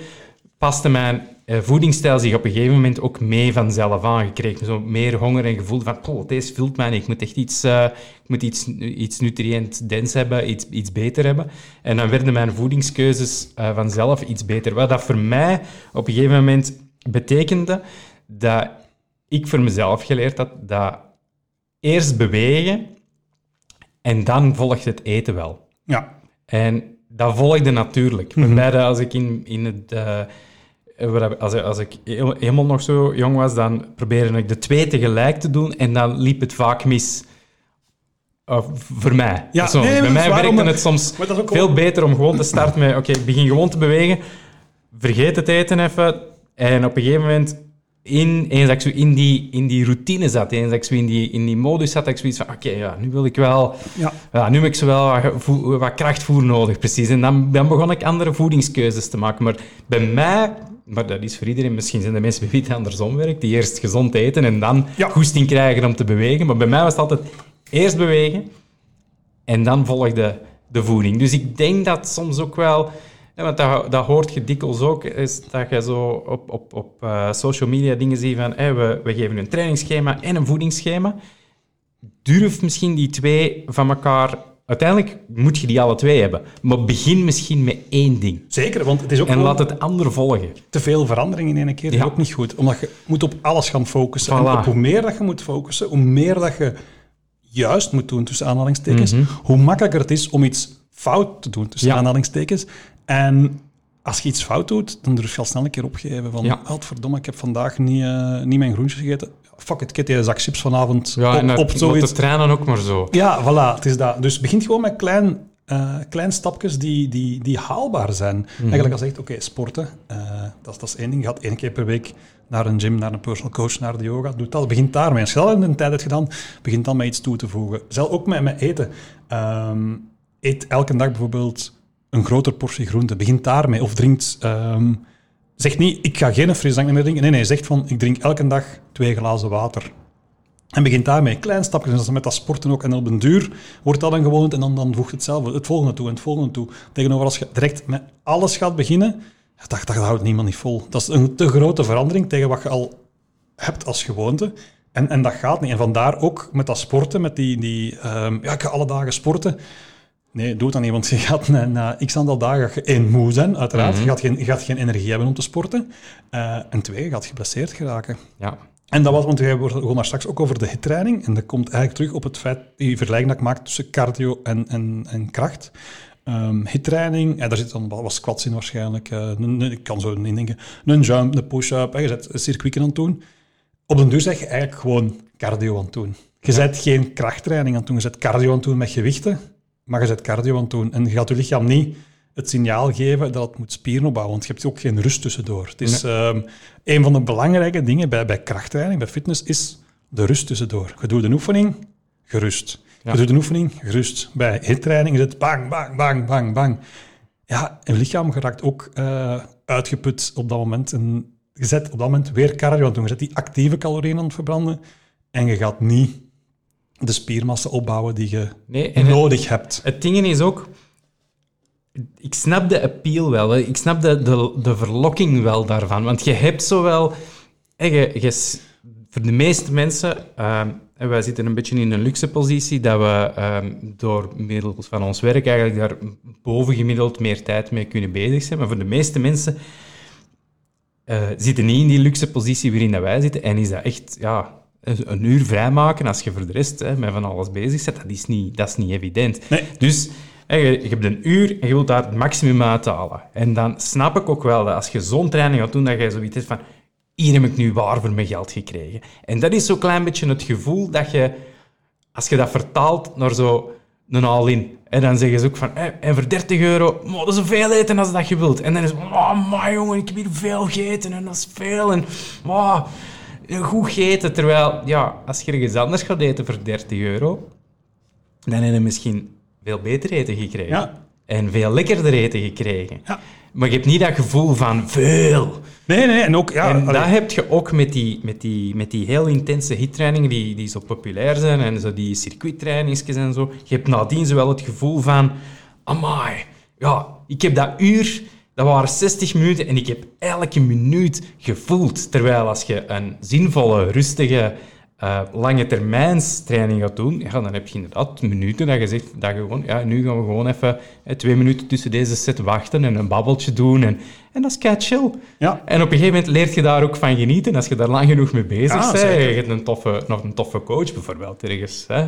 paste mijn eh, voedingsstijl zich op een gegeven moment ook mee vanzelf aangekregen. Zo meer honger en gevoel van, oh, deze vult mij niet. Ik moet echt iets, uh, ik moet iets, iets nutriëntdens hebben, iets, iets beter hebben. En dan werden mijn voedingskeuzes uh, vanzelf iets beter. Wat dat voor mij op een gegeven moment betekende dat ik voor mezelf geleerd had dat eerst bewegen en dan volgt het eten wel. Ja. En dat volgde natuurlijk. Mm -hmm. als ik in, in het... Uh, als, als ik helemaal nog zo jong was, dan probeerde ik de twee tegelijk te doen en dan liep het vaak mis. Uh, voor mij. Ja, nee, Bij mij werkte het soms veel beter om gewoon te starten met... Oké, okay, ik begin gewoon te bewegen, vergeet het eten even en op een gegeven moment in, eens dat ik zo in die, in die routine zat, eens dat ik zo in die, in die modus zat, dat ik zoiets van, oké, okay, ja, nu wil ik wel... Ja. ja. nu heb ik zo wel wat, wat krachtvoer nodig, precies. En dan, dan begon ik andere voedingskeuzes te maken. Maar bij mij, maar dat is voor iedereen, misschien zijn de mensen bij wie het andersom werkt, die eerst gezond eten en dan ja. goesting krijgen om te bewegen. Maar bij mij was het altijd eerst bewegen en dan volgde de voeding. Dus ik denk dat soms ook wel want dat, dat hoort je dikwijls ook, is dat je zo op, op, op uh, social media dingen ziet van hey, we, we geven een trainingsschema en een voedingsschema. Durf misschien die twee van elkaar... Uiteindelijk moet je die alle twee hebben. Maar begin misschien met één ding. Zeker, want het is ook En laat het ander volgen. Te veel verandering in één keer ja. is ook niet goed. Omdat je moet op alles gaan focussen. Voilà. En op hoe meer dat je moet focussen, hoe meer dat je juist moet doen, tussen aanhalingstekens, mm -hmm. hoe makkelijker het is om iets fout te doen, tussen ja. aanhalingstekens. En als je iets fout doet, dan durf je al snel een keer opgeven. Van, ja. oh, verdomme, ik heb vandaag niet, uh, niet mijn groentjes gegeten. Fuck it, ik heb die zak chips vanavond ja, op, en op zoiets. te trainen ook maar zo. Ja, voilà, het is dat. Dus begint gewoon met klein, uh, klein stapjes die, die, die haalbaar zijn. Mm -hmm. Eigenlijk als je zegt, oké, okay, sporten, uh, dat, dat is één ding. Je gaat één keer per week naar een gym, naar een personal coach, naar de yoga. Doe dat, begint daarmee. Als je dat in een tijd hebt gedaan, begint dan met iets toe te voegen. Zelf ook met, met eten. Um, eet elke dag bijvoorbeeld een groter portie groente. Begint daarmee. Of drinkt... Um, zeg niet, ik ga geen frisdrank meer drinken. Nee, nee, zegt van, ik drink elke dag twee glazen water. En begint daarmee. Klein stapjes. En met dat sporten ook. En op een duur wordt dat een gewoonte. En dan, dan voegt het zelf het volgende toe en het volgende toe. Tegenover als je direct met alles gaat beginnen, dat, dat houdt niemand niet vol. Dat is een te grote verandering tegen wat je al hebt als gewoonte. En, en dat gaat niet. En vandaar ook met dat sporten, met die, die um, ja, ik ga alle dagen sporten. Nee, doe dat niet, want je gaat na, na x aantal dagen één moe zijn, uiteraard. Mm -hmm. je, gaat geen, gaat geen energie hebben om te sporten. Uh, en twee, je gaat geblesseerd geraken. Ja. En dat was, want we begonnen daar straks ook over de hittraining. En dat komt eigenlijk terug op het feit, die vergelijking dat ik maak tussen cardio en, en, en kracht. Um, hittraining, ja, daar zit dan wat squats in waarschijnlijk. Uh, ik kan zo niet denken. Een jump, een push-up, je zet een circuitje aan het doen. Op den duur zeg je eigenlijk gewoon cardio aan het doen. Je ja. zet geen krachttraining aan het doen, je zet cardio aan het doen met gewichten maar je zet cardio aan het doen. En je gaat je lichaam niet het signaal geven dat het moet spieren opbouwen, want je hebt ook geen rust tussendoor. Het is nee. um, een van de belangrijke dingen bij, bij krachttraining, bij fitness, is de rust tussendoor. Je doet een oefening, gerust. Ja. Je doet een oefening, gerust. Bij hittraining is het bang, bang, bang, bang, bang. Ja, je lichaam geraakt ook uh, uitgeput op dat moment. En je zet op dat moment weer cardio aan het doen. Je zet die actieve calorieën aan het verbranden en je gaat niet de spiermassa opbouwen die je nee, nodig het, hebt. Het ding is ook, ik snap de appeal wel, hè. ik snap de, de, de verlokking wel daarvan, want je hebt zowel, hè, je, je, voor de meeste mensen, uh, wij zitten een beetje in een luxe positie, dat we uh, door middel van ons werk eigenlijk daar bovengemiddeld meer tijd mee kunnen bezig zijn, maar voor de meeste mensen uh, zitten niet in die luxe positie waarin dat wij zitten en is dat echt, ja, een uur vrijmaken als je voor de rest hè, met van alles bezig bent, dat is niet, dat is niet evident. Nee. Dus hè, je, je, hebt een uur en je wilt daar het maximum uit halen. En dan snap ik ook wel dat als je zo'n training gaat doen, dat je zoiets hebt van hier heb ik nu waar voor mijn geld gekregen. En dat is zo'n klein beetje het gevoel dat je, als je dat vertaalt naar zo een all-in, en dan zeggen ze ook van, hey, en voor 30 euro, oh, dat is zoveel eten als dat je wilt. En dan is het, oh, maar jongen, ik heb hier veel gegeten en dat is veel. En, oh, goed gegeten. Terwijl, ja, als je ergens anders gaat eten voor 30 euro, dan heb je misschien veel beter eten gekregen. Ja. En veel lekkerder eten gekregen. Ja. Maar je hebt niet dat gevoel van veel. Nee, nee, en ook... Ja, en dat heb je ook met die, met die, met die heel intense hittrainingen die, die zo populair zijn en zo die circuittrainingsjes en zo. Je hebt nadien zowel het gevoel van... Amai, ja, ik heb dat uur Dat waren 60 minuten en ik heb elke minuut gevoeld. Terwijl als je een zinvolle, rustige, uh, lange termijns training gaat doen, ja, dan heb je inderdaad minuten dat je zegt dat je gewoon, ja, nu gaan we gewoon even hè, twee minuten tussen deze set wachten en een babbeltje doen. En, en dat is kei chill. Ja. En op een gegeven moment leert je daar ook van genieten. Als je daar lang genoeg mee bezig Ja, bent, je hebt een toffe, nog een toffe coach bijvoorbeeld ergens. Hè?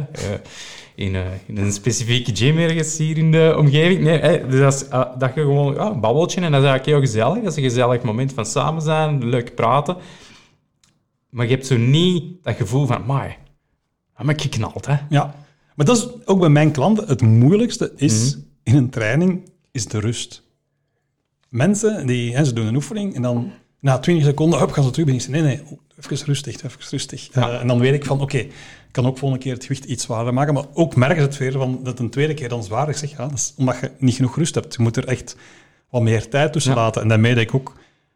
In, eh, in een specifieke gym ergens hier in de omgeving. Nee, hè, dus dat, is, ah, dat je gewoon ja, een babbeltje en dat is eigenlijk heel gezellig. Dat is een gezellig moment van samen zijn, leuk praten. Maar je hebt zo niet dat gevoel van, maar, dat ben ik geknald, hè. Ja, maar dat is ook bij mijn klanten het moeilijkste is Mhm. in een training is de rust. Mensen die hè, ze doen een oefening en dan na 20 seconden hup, gaan ze terug beginnen. Nee, nee, oh, even rustig, even rustig. Ja. Eh, en dan weet ik van oké, ik kan ook volgende keer het gewicht iets zwaarder maken, maar ook merken ze het weer van dat een tweede keer dan zwaar is. Zeg, ja, dat is omdat je niet genoeg rust hebt. Je moet er echt wat meer tijd tussen Ja. laten. En daarmee dat ik ook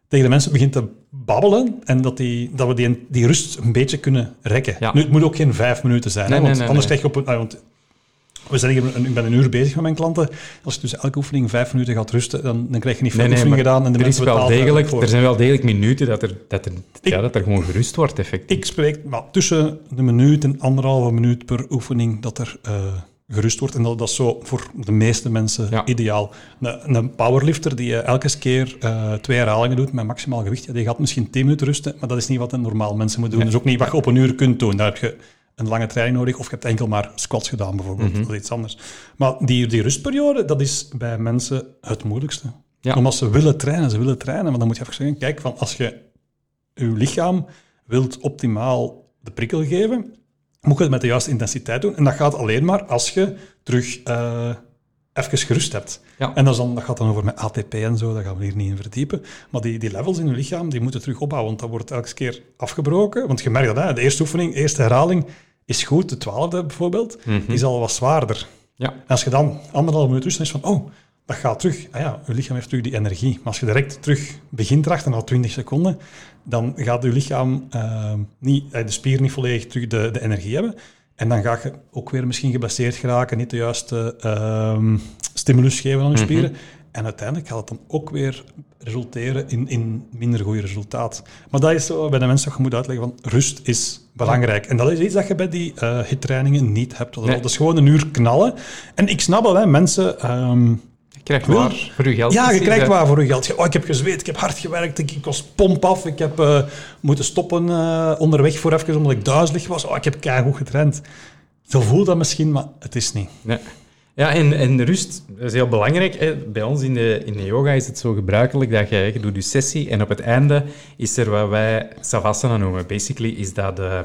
tegen de mensen begin te babbelen en dat, die, dat we die, die rust een beetje kunnen rekken. Ja. Nu, het moet ook geen vijf minuten zijn, Nee, hè, want nee, nee, anders krijg je op een... ah, want we zijn hier, ik ben een uur bezig met mijn klanten. Als je dus elke oefening vijf minuten gaat rusten, dan, dan krijg je niet veel Nee, nee, oefeningen maar gedaan. En de er, is wel degelijk, er zijn wel degelijk minuten dat er, dat er, Ik- ja, dat er gewoon gerust wordt, effectief. Ik spreek maar tussen de minuut en anderhalve minuut per oefening dat er eh, gerust wordt. En dat, dat is zo voor de meeste mensen Ja. ideaal. Een, een powerlifter die eh, elke keer eh, twee herhalingen doet met maximaal gewicht, ja, die gaat misschien 10 minuten rusten, maar dat is niet wat een normaal mensen moet doen. Dat is ook niet wat je op een uur kunt doen. Daar heb je een lange training nodig, of je hebt enkel maar squats gedaan bijvoorbeeld. Mhm. Dat is iets anders. Maar die, die rustperiode, dat is bij mensen het moeilijkste. Ja. Omdat ze willen trainen, ze willen trainen, maar dan moet je even zeggen, kijk, van als je je lichaam wilt optimaal de prikkel geven, moet je het met de juiste intensiteit doen. En dat gaat alleen maar als je terug eh even gerust hebt. Ja. En dat, is dan, dat gaat dan over met ATP en zo, daar gaan we hier niet in verdiepen. Maar die, die levels in je lichaam, die moeten terug opbouwen, want dat wordt elke keer afgebroken. Want je merkt dat, hè, de eerste oefening, de eerste herhaling is goed, de twaalfde bijvoorbeeld, die is al wat zwaarder. Ja. En als je dan anderhalf minuut rust, is van, oh, dat gaat terug. Ah ja, je lichaam heeft terug die energie. Maar als je direct terug begint erachter, na 20 seconden, dan gaat je lichaam eh, niet, eh, de spier niet volledig terug de, de energie hebben. En dan ga je ook weer misschien geblesseerd geraken, niet de juiste ehm, stimulus geven aan je Mhm. spieren. En uiteindelijk gaat het dan ook weer resulteren in, in minder goede resultaat. Maar dat is zo bij de mensen dat je moet uitleggen van rust is belangrijk. En dat is iets dat je bij die eh hittrainingen niet hebt. Dat Nee. is gewoon een uur knallen. En ik snap wel, hè, mensen... ehm, Krijgt Wil- waar voor je geld. ja, je krijgt waar voor je geld. Oh, ik heb gezweet, ik heb hard gewerkt, ik, ik was pomp af, ik heb eh, moeten stoppen eh, onderweg voor even omdat ik duizelig was. Oh, ik heb keigoed getraind. Zo voelt dat misschien, maar het is niet. Nee. Ja, en, en rust dat is heel belangrijk. Hè. Bij ons in de, in de yoga is het zo gebruikelijk dat je, je doet je sessie en op het einde is er wat wij savasana noemen. Basically is dat... eh,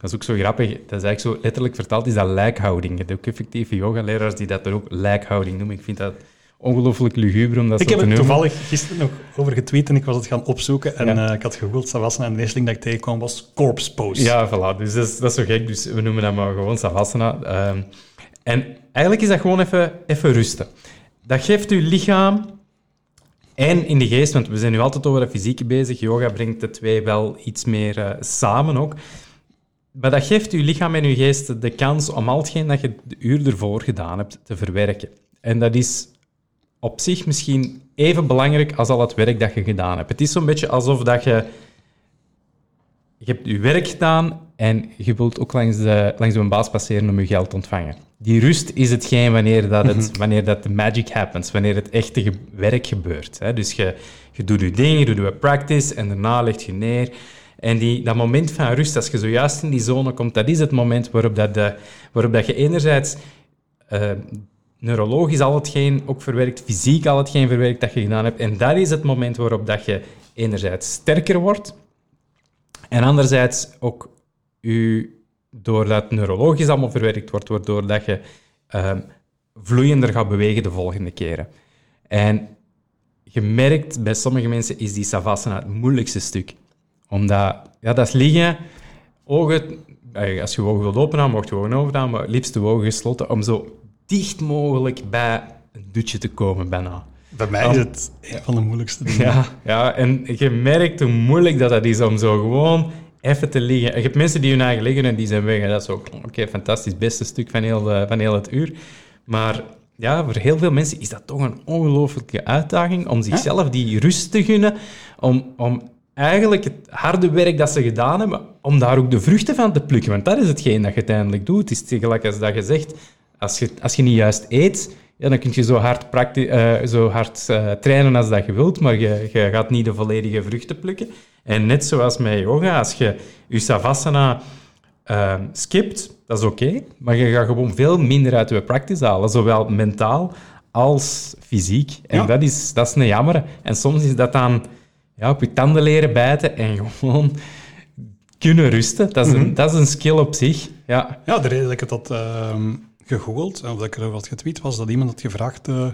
dat is ook zo grappig. Dat is eigenlijk zo letterlijk vertaald, is dat lijkhouding. Je hebt ook effectieve yogaleraars die dat er ook lijkhouding noemen. Ik vind dat ongelooflijk luguber om dat Ik heb het toevallig gisteren nog over getweet en ik was het gaan opzoeken. En Ja. eh, ik had gegoogeld Savasana en de eerste ding dat ik tegenkwam was corpse pose. Ja, voilà. Dus dat is, dat is zo gek. Dus we noemen dat maar gewoon savasana. Ehm, en eigenlijk is dat gewoon even, even rusten. Dat geeft uw lichaam en in de geest, want we zijn nu altijd over het fysieke bezig. Yoga brengt de twee wel iets meer eh, samen ook. Maar dat geeft uw lichaam en uw geest de kans om al hetgeen dat je de uur ervoor gedaan hebt te verwerken. En dat is op zich misschien even belangrijk als al het werk dat je gedaan hebt. Het is zo'n beetje alsof dat je je hebt je werk gedaan en je wilt ook langs de, langs een baas passeren om je geld te ontvangen. Die rust is hetgeen wanneer dat, het, wanneer dat de magic happens, wanneer het echte werk gebeurt. Hè. Dus je, je doet je ding, je doet je practice en daarna leg je neer. En die, dat moment van rust, als je zojuist in die zone komt, dat is het moment waarop, dat de, waarop dat je enerzijds eh, neurologisch al hetgeen ook verwerkt, fysiek al hetgeen verwerkt dat je gedaan hebt. En dat is het moment waarop dat je enerzijds sterker wordt, en anderzijds ook u, doordat neurologisch allemaal verwerkt wordt, waardoor dat je ehm, vloeiender gaat bewegen de volgende keren. En je merkt, bij sommige mensen is die savasana het moeilijkste stuk. Omdat, ja, dat is liggen, ogen, eh, als je je ogen wilt openen, mocht je je ogen overdaan, maar het liefst de ogen gesloten, om zo dicht mogelijk bij een dutje te komen bijna. Bij mij is het een van de moeilijkste dingen. Ja, ja, en je merkt hoe moeilijk dat, dat is om zo gewoon even te liggen. Je hebt mensen die hun eigen liggen en die zijn weg. En dat is ook, oké, fantastisch, beste stuk van heel, de- van heel het uur. Maar ja, voor heel veel mensen is dat toch een ongelooflijke uitdaging om zichzelf die rust te gunnen, om, om eigenlijk het harde werk dat ze gedaan hebben, om daar ook de vruchten van te plukken. Want dat is hetgeen dat je uiteindelijk doet. Het is tegelijk als dat je zegt, als je, als je niet juist eet, ja, dan kun je zo hard, prakti- eh, zo hard eh, trainen als dat je wilt, maar je, je gaat niet de volledige vruchten plukken. En net zoals met yoga, als je je savasana eh, skipt, dat is oké, maar je gaat gewoon veel minder uit je practice halen, zowel mentaal als fysiek. En Ja. dat, is, dat is een jammer. En soms is dat dan ja, op je tanden leren bijten en gewoon kunnen rusten. Dat is, een, dat is een skill op zich. Ja. Ja, de reden dat ik het ehm, gegoogeld, of dat ik er wat getweet, was dat iemand had gevraagd... eh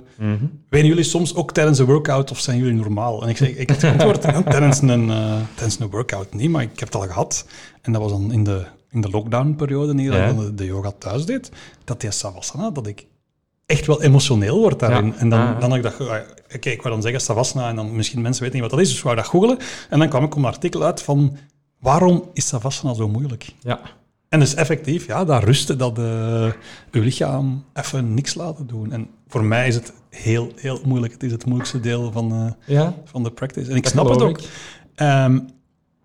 Wenen jullie soms ook tijdens een workout of zijn jullie normaal? En ik zeg, ik had geantwoord, tijdens, een, eh, tijdens een workout niet, maar ik heb het al gehad. En dat was dan in de, in de lockdown-periode, dat Ja. ik de, yoga thuis deed, dat die savasana, dat ik echt wel emotioneel word daarin. Ja. En dan, Ah. dan had ik dat... ah, Oké, ik wou dan zeggen savasana, en dan misschien mensen weten niet wat dat is, dus ik wou dat googelen. En dan kwam ik op een artikel uit van, waarom is savasana zo moeilijk? Ja. En dus effectief, ja, dat rusten, dat eh je lichaam even niks laten doen. En voor mij is het heel, heel moeilijk. Het is het moeilijkste deel van, eh, Ja, van de practice. En ik dat snap het ook. Ehm,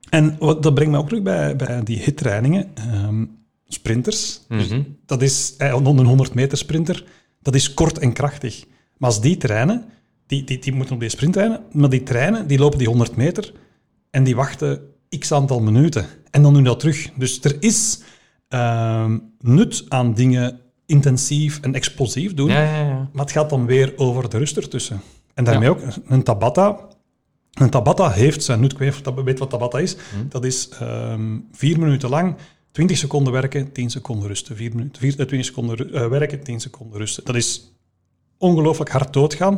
en wat, dat brengt me ook terug bij, bij die hittrainingen. Ehm, sprinters, Mhm. dat is eh, een 100 meter sprinter, dat is kort en krachtig. Maar als die trainen, die, die, die moeten op die sprint trainen, maar die trainen, die lopen die 100 meter en die wachten x aantal minuten. En dan doen dat terug. Dus er is ehm, nut aan dingen intensief en explosief doen, Ja, ja, ja. maar het gaat dan weer over de rust ertussen. En daarmee ook een Tabata. Een Tabata heeft zijn nut. Ik weet of weet wat Tabata is. Hm. Dat is ehm, vier minuten lang, 20 seconden werken, 10 seconden rusten. Vier minuten, vier, eh, 20 seconden ru- eh, werken, 10 seconden rusten. Dat is ongelooflijk hard doodgaan,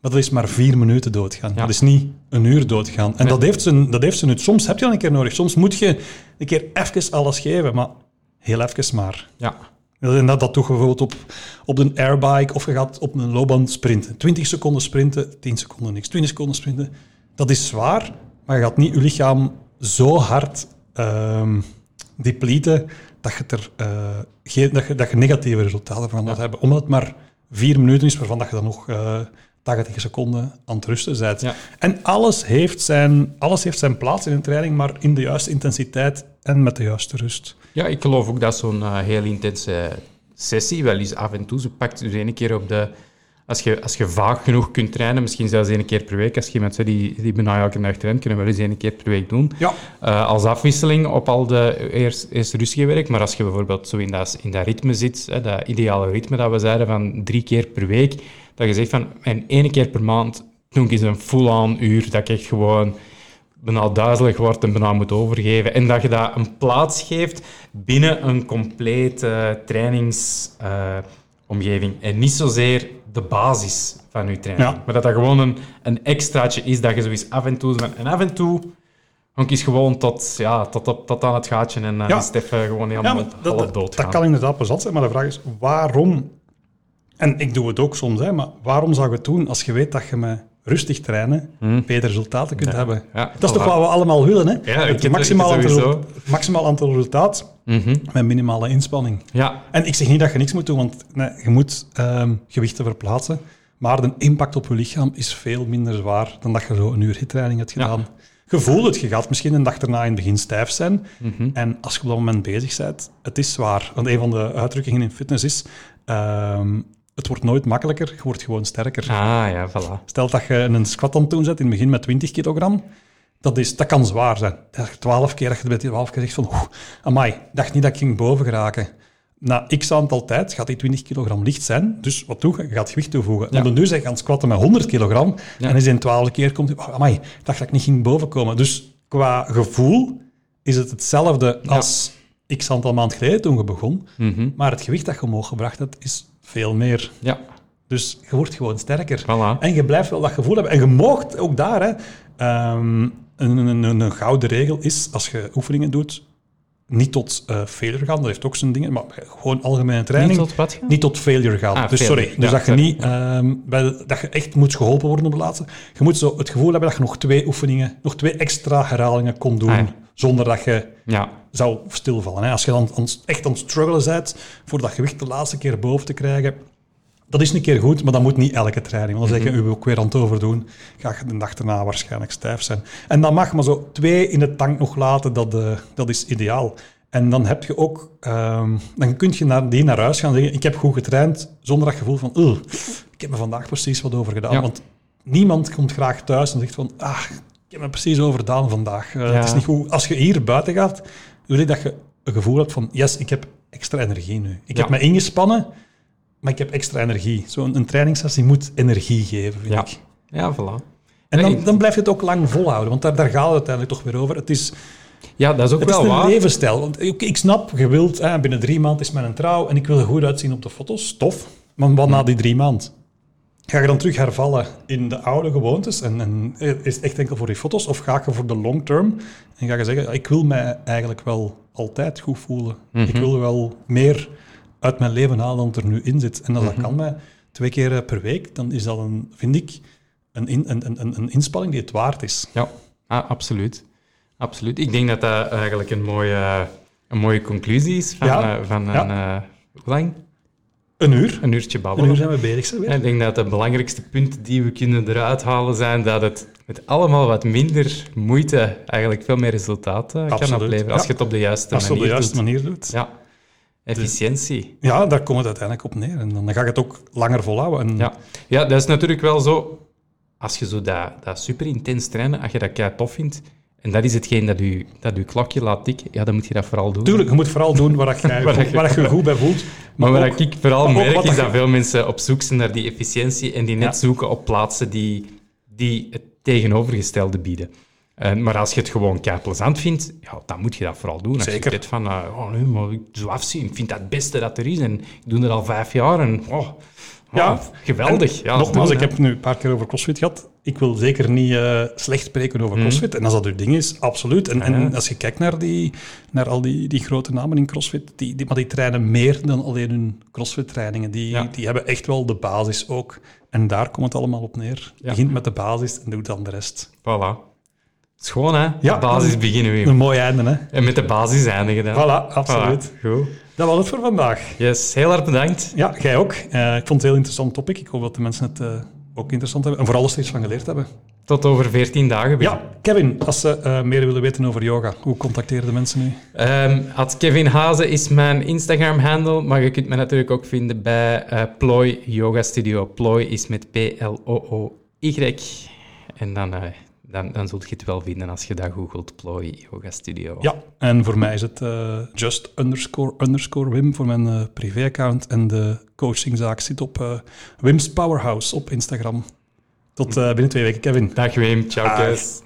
maar dat is maar vier minuten doodgaan. Ja. Dat is niet een uur doodgaan. En Nee. dat, heeft zijn, dat heeft zijn nut. Soms heb je dat een keer nodig. Soms moet je een keer even alles geven, maar heel even maar. ja. En dat, dat je bijvoorbeeld op, op een airbike of je gaat op een loopband sprinten. 20 seconden sprinten, 10 seconden niks. 20 seconden sprinten, dat is zwaar, maar je gaat niet je lichaam zo hard ehm depleten dat je, er, eh, geen, dat, je, dat je negatieve resultaten van gaat hebben. Omdat het maar vier minuten is, waarvan dat je dan nog eh 80 seconden aan het rusten bent. Ja. En alles heeft, zijn, alles heeft zijn plaats in een training, maar in de juiste intensiteit en met de juiste rust. Ja, ik geloof ook dat zo'n eh, heel intense sessie wel eens af en toe, zo pakt dus één keer op de... Als je, als je vaag genoeg kunt trainen, misschien zelfs één keer per week, als je zegt die, die bijna elke dag traint, kunnen we wel eens één keer per week doen. Ja. Eh, als afwisseling op al de eerst, eerst rustige werk. Maar als je bijvoorbeeld zo in dat, in dat ritme zit, hè, dat ideale ritme dat we zeiden van drie keer per week, dat je zegt van en één keer per maand doe ik eens een full-on uur, dat ik echt gewoon bijna duizelig word en bijna moet overgeven. En dat je dat een plaats geeft binnen een complete trainingsomgeving. en niet zozeer de basis van je training. Ja. Maar dat dat gewoon een, een extraatje is, dat je zoiets af en toe... En af en toe Gewoon kies gewoon tot, ja, tot, op, tot aan het gaatje en Ja. is Stef eh, gewoon Ja, helemaal maar dat, half dood dat kan inderdaad plezant zijn, maar de vraag is waarom, en ik doe het ook soms, hè, maar waarom zou je het doen als je weet dat je met rustig trainen betere resultaten kunt hebben? Hmm. Ja, dat is toch wat we allemaal willen, hè? Ja, het maximaal, aantal, maximaal aantal resultaat Mhm. met minimale inspanning. Ja, En ik zeg niet dat je niks moet doen, want nee, je moet ehm, gewichten verplaatsen. Maar de impact op je lichaam is veel minder zwaar dan dat je zo een uur hittraining hebt gedaan. Je voelt het, je gaat misschien een dag erna in het begin stijf zijn. Mhm. En als je op dat moment bezig bent, het is zwaar. Want een van de uitdrukkingen in fitness is, ehm, het wordt nooit makkelijker, je wordt gewoon sterker. ah ja, voilà. Stel dat je een squat aan het doen zet in het begin met 20 kilogram, dat, is, dat kan zwaar zijn. Dat je 12 keer, dat je bij 12 keer zegt van, oeh, amai, dacht niet dat ik ging boven geraken. Na x aantal tijd gaat die 20 kilogram licht zijn, dus wat doe je? Je gaat gewicht toevoegen. Ja. En dan nu zeg je aan het squatten met 100 kilogram, Ja. en is in 12 keer komt, oh, amai, dacht dat ik niet ging boven komen. Dus qua gevoel is het hetzelfde als x aantal maand geleden toen je begon, Mhm. maar het gewicht dat je omhoog gebracht hebt, is veel meer. Ja, Dus je wordt gewoon sterker. voilà. En je blijft wel dat gevoel hebben. En je moogt ook daar, hè, ehm, een, een, een, een gouden regel is, als je oefeningen doet, niet tot eh, failure gaan. Dat heeft ook zijn dingen, maar gewoon algemene training. Niet tot wat? Niet tot failure gaan. Ah, dus failure. sorry, dus Ja, dat je sorry. niet ehm, bij de- dat je echt moet geholpen worden op de laatste. Je moet zo het gevoel hebben dat je nog twee oefeningen, nog twee extra herhalingen kon doen, Ah, ja. Zonder dat je Ja, zou stilvallen. Hè. Als je dan echt aan het struggelen bent voor dat gewicht de laatste keer boven te krijgen, Dat is een keer goed, maar dat moet niet elke training. Want dan zeg je, u ook weer aan het overdoen. Ga je de dag erna waarschijnlijk stijf zijn. En dat mag, maar zo twee in de tank nog laten, dat, eh, dat is ideaal. En dan heb je ook, ehm, dan kun je naar, die naar huis gaan en zeggen, ik heb goed getraind, zonder dat gevoel van, "Ugh, ik heb er vandaag precies wat over gedaan. Ja. Want niemand komt graag thuis en zegt van, ah, ik heb me precies overdaan vandaag. Eh, Ja. Het is niet goed. Als je hier buiten gaat, wil je dat je een gevoel hebt van, yes, ik heb extra energie nu. Ik Ja. heb me ingespannen, maar ik heb extra energie. Zo'n een trainingssessie moet energie geven, vind Ja. ik. Ja, voilà. En dan, dan blijf je het ook lang volhouden, want daar, daar gaat het uiteindelijk toch weer over. Het is, Ja, dat is ook het is wel een waar. levensstijl. Want ik, ik snap, je wilt, hè, binnen drie maanden is mijn trouw en ik wil er goed uitzien op de foto's. Tof. Maar wat na die drie maanden? Ga je dan terug hervallen in de oude gewoontes en, en is het echt enkel voor die foto's? Of ga je voor de long term en ga je zeggen, ik wil mij eigenlijk wel altijd goed voelen. Ik wil wel meer uit mijn leven halen dan het er nu in zit. En als dat kan mij twee keer eh, per week, dan is dat, een, vind ik, een, in, een, een, een- inspanning die het waard is. Ja, ah, absoluut. absoluut. Ik denk dat dat eigenlijk een mooie, een mooie conclusie is van, Ja. eh, van Ja. een... hoe lang? Een uur. Een uurtje Een babbelen. uur zijn we bezig. En ik denk dat de belangrijkste punten die we kunnen eruit halen zijn dat het met allemaal wat minder moeite eigenlijk veel meer resultaat eh, kan opleveren als ja. je het op de juiste Als je het op manier de juiste doet. manier doet. Ja, efficiëntie. Ja, daar komt het uiteindelijk op neer. En dan ga je het ook langer volhouden. En Ja. ja, dat is natuurlijk wel zo. Als je zo dat, dat super intens trainen, als je dat kei tof vindt, en dat is hetgeen dat je, dat je klokje laat tikken, ja, dan moet je dat vooral doen. Tuurlijk, je moet vooral doen waar, je- je je goed bij voelt. Maar ook- wat ik vooral merk is dat veel mensen op zoek zijn naar die efficiëntie en die net Ja. zoeken op plaatsen die, die het tegenovergestelde bieden. Eh, maar als je het gewoon kei plezant vindt, ja, dan moet je dat vooral doen. Als Zeker. je zegt van, eh, oh nee, maar ik zo afzien, ik vind dat het beste dat er is en ik doe dat al vijf jaar en oh, Ja. geweldig. Ja, nogmaals, ik heb nu een paar keer over CrossFit gehad. Ik wil zeker niet eh, slecht spreken over CrossFit. En als dat uw ding is, absoluut. En, Mhm. Als je kijkt naar, die, naar al die, die grote namen in CrossFit, die, die, maar die trainen meer dan alleen hun CrossFit-trainingen. Die, Ja. die hebben echt wel de basis ook. En daar komt het allemaal op neer. Ja. Begint met de basis en doet dan de rest. Voilà. Schoon, hè? Ja. De basis beginnen we. Een mooi einde, hè? En met de basis eindigen dan. Voilà, absoluut. Voilà, Goed. Dat was het voor vandaag. Yes, heel erg bedankt. Ja, jij ook. Eh, ik vond het een heel interessant topic. Ik hoop dat de mensen het eh, ook interessant hebben. En vooral er iets van geleerd hebben. Tot over 14 dagen weer. Ja, Kevin, als ze eh, meer willen weten over yoga, hoe contacteren de mensen nu? At Kevin Hazen is mijn Instagram-handle, maar je kunt me natuurlijk ook vinden bij Ploy Yoga Studio. Ploy is met P-L-O-O-Y. En dan, dan, dan zult je het wel vinden als je dat googelt, Ploy Yoga Studio. Ja, en voor mij is het eh, just underscore underscore Wim voor mijn eh, privé-account. En de coachingzaak zit op eh, Wim's Powerhouse op Instagram. Tot eh, binnen twee weken, Kevin. Dag Wim, ciao Dag. Kees.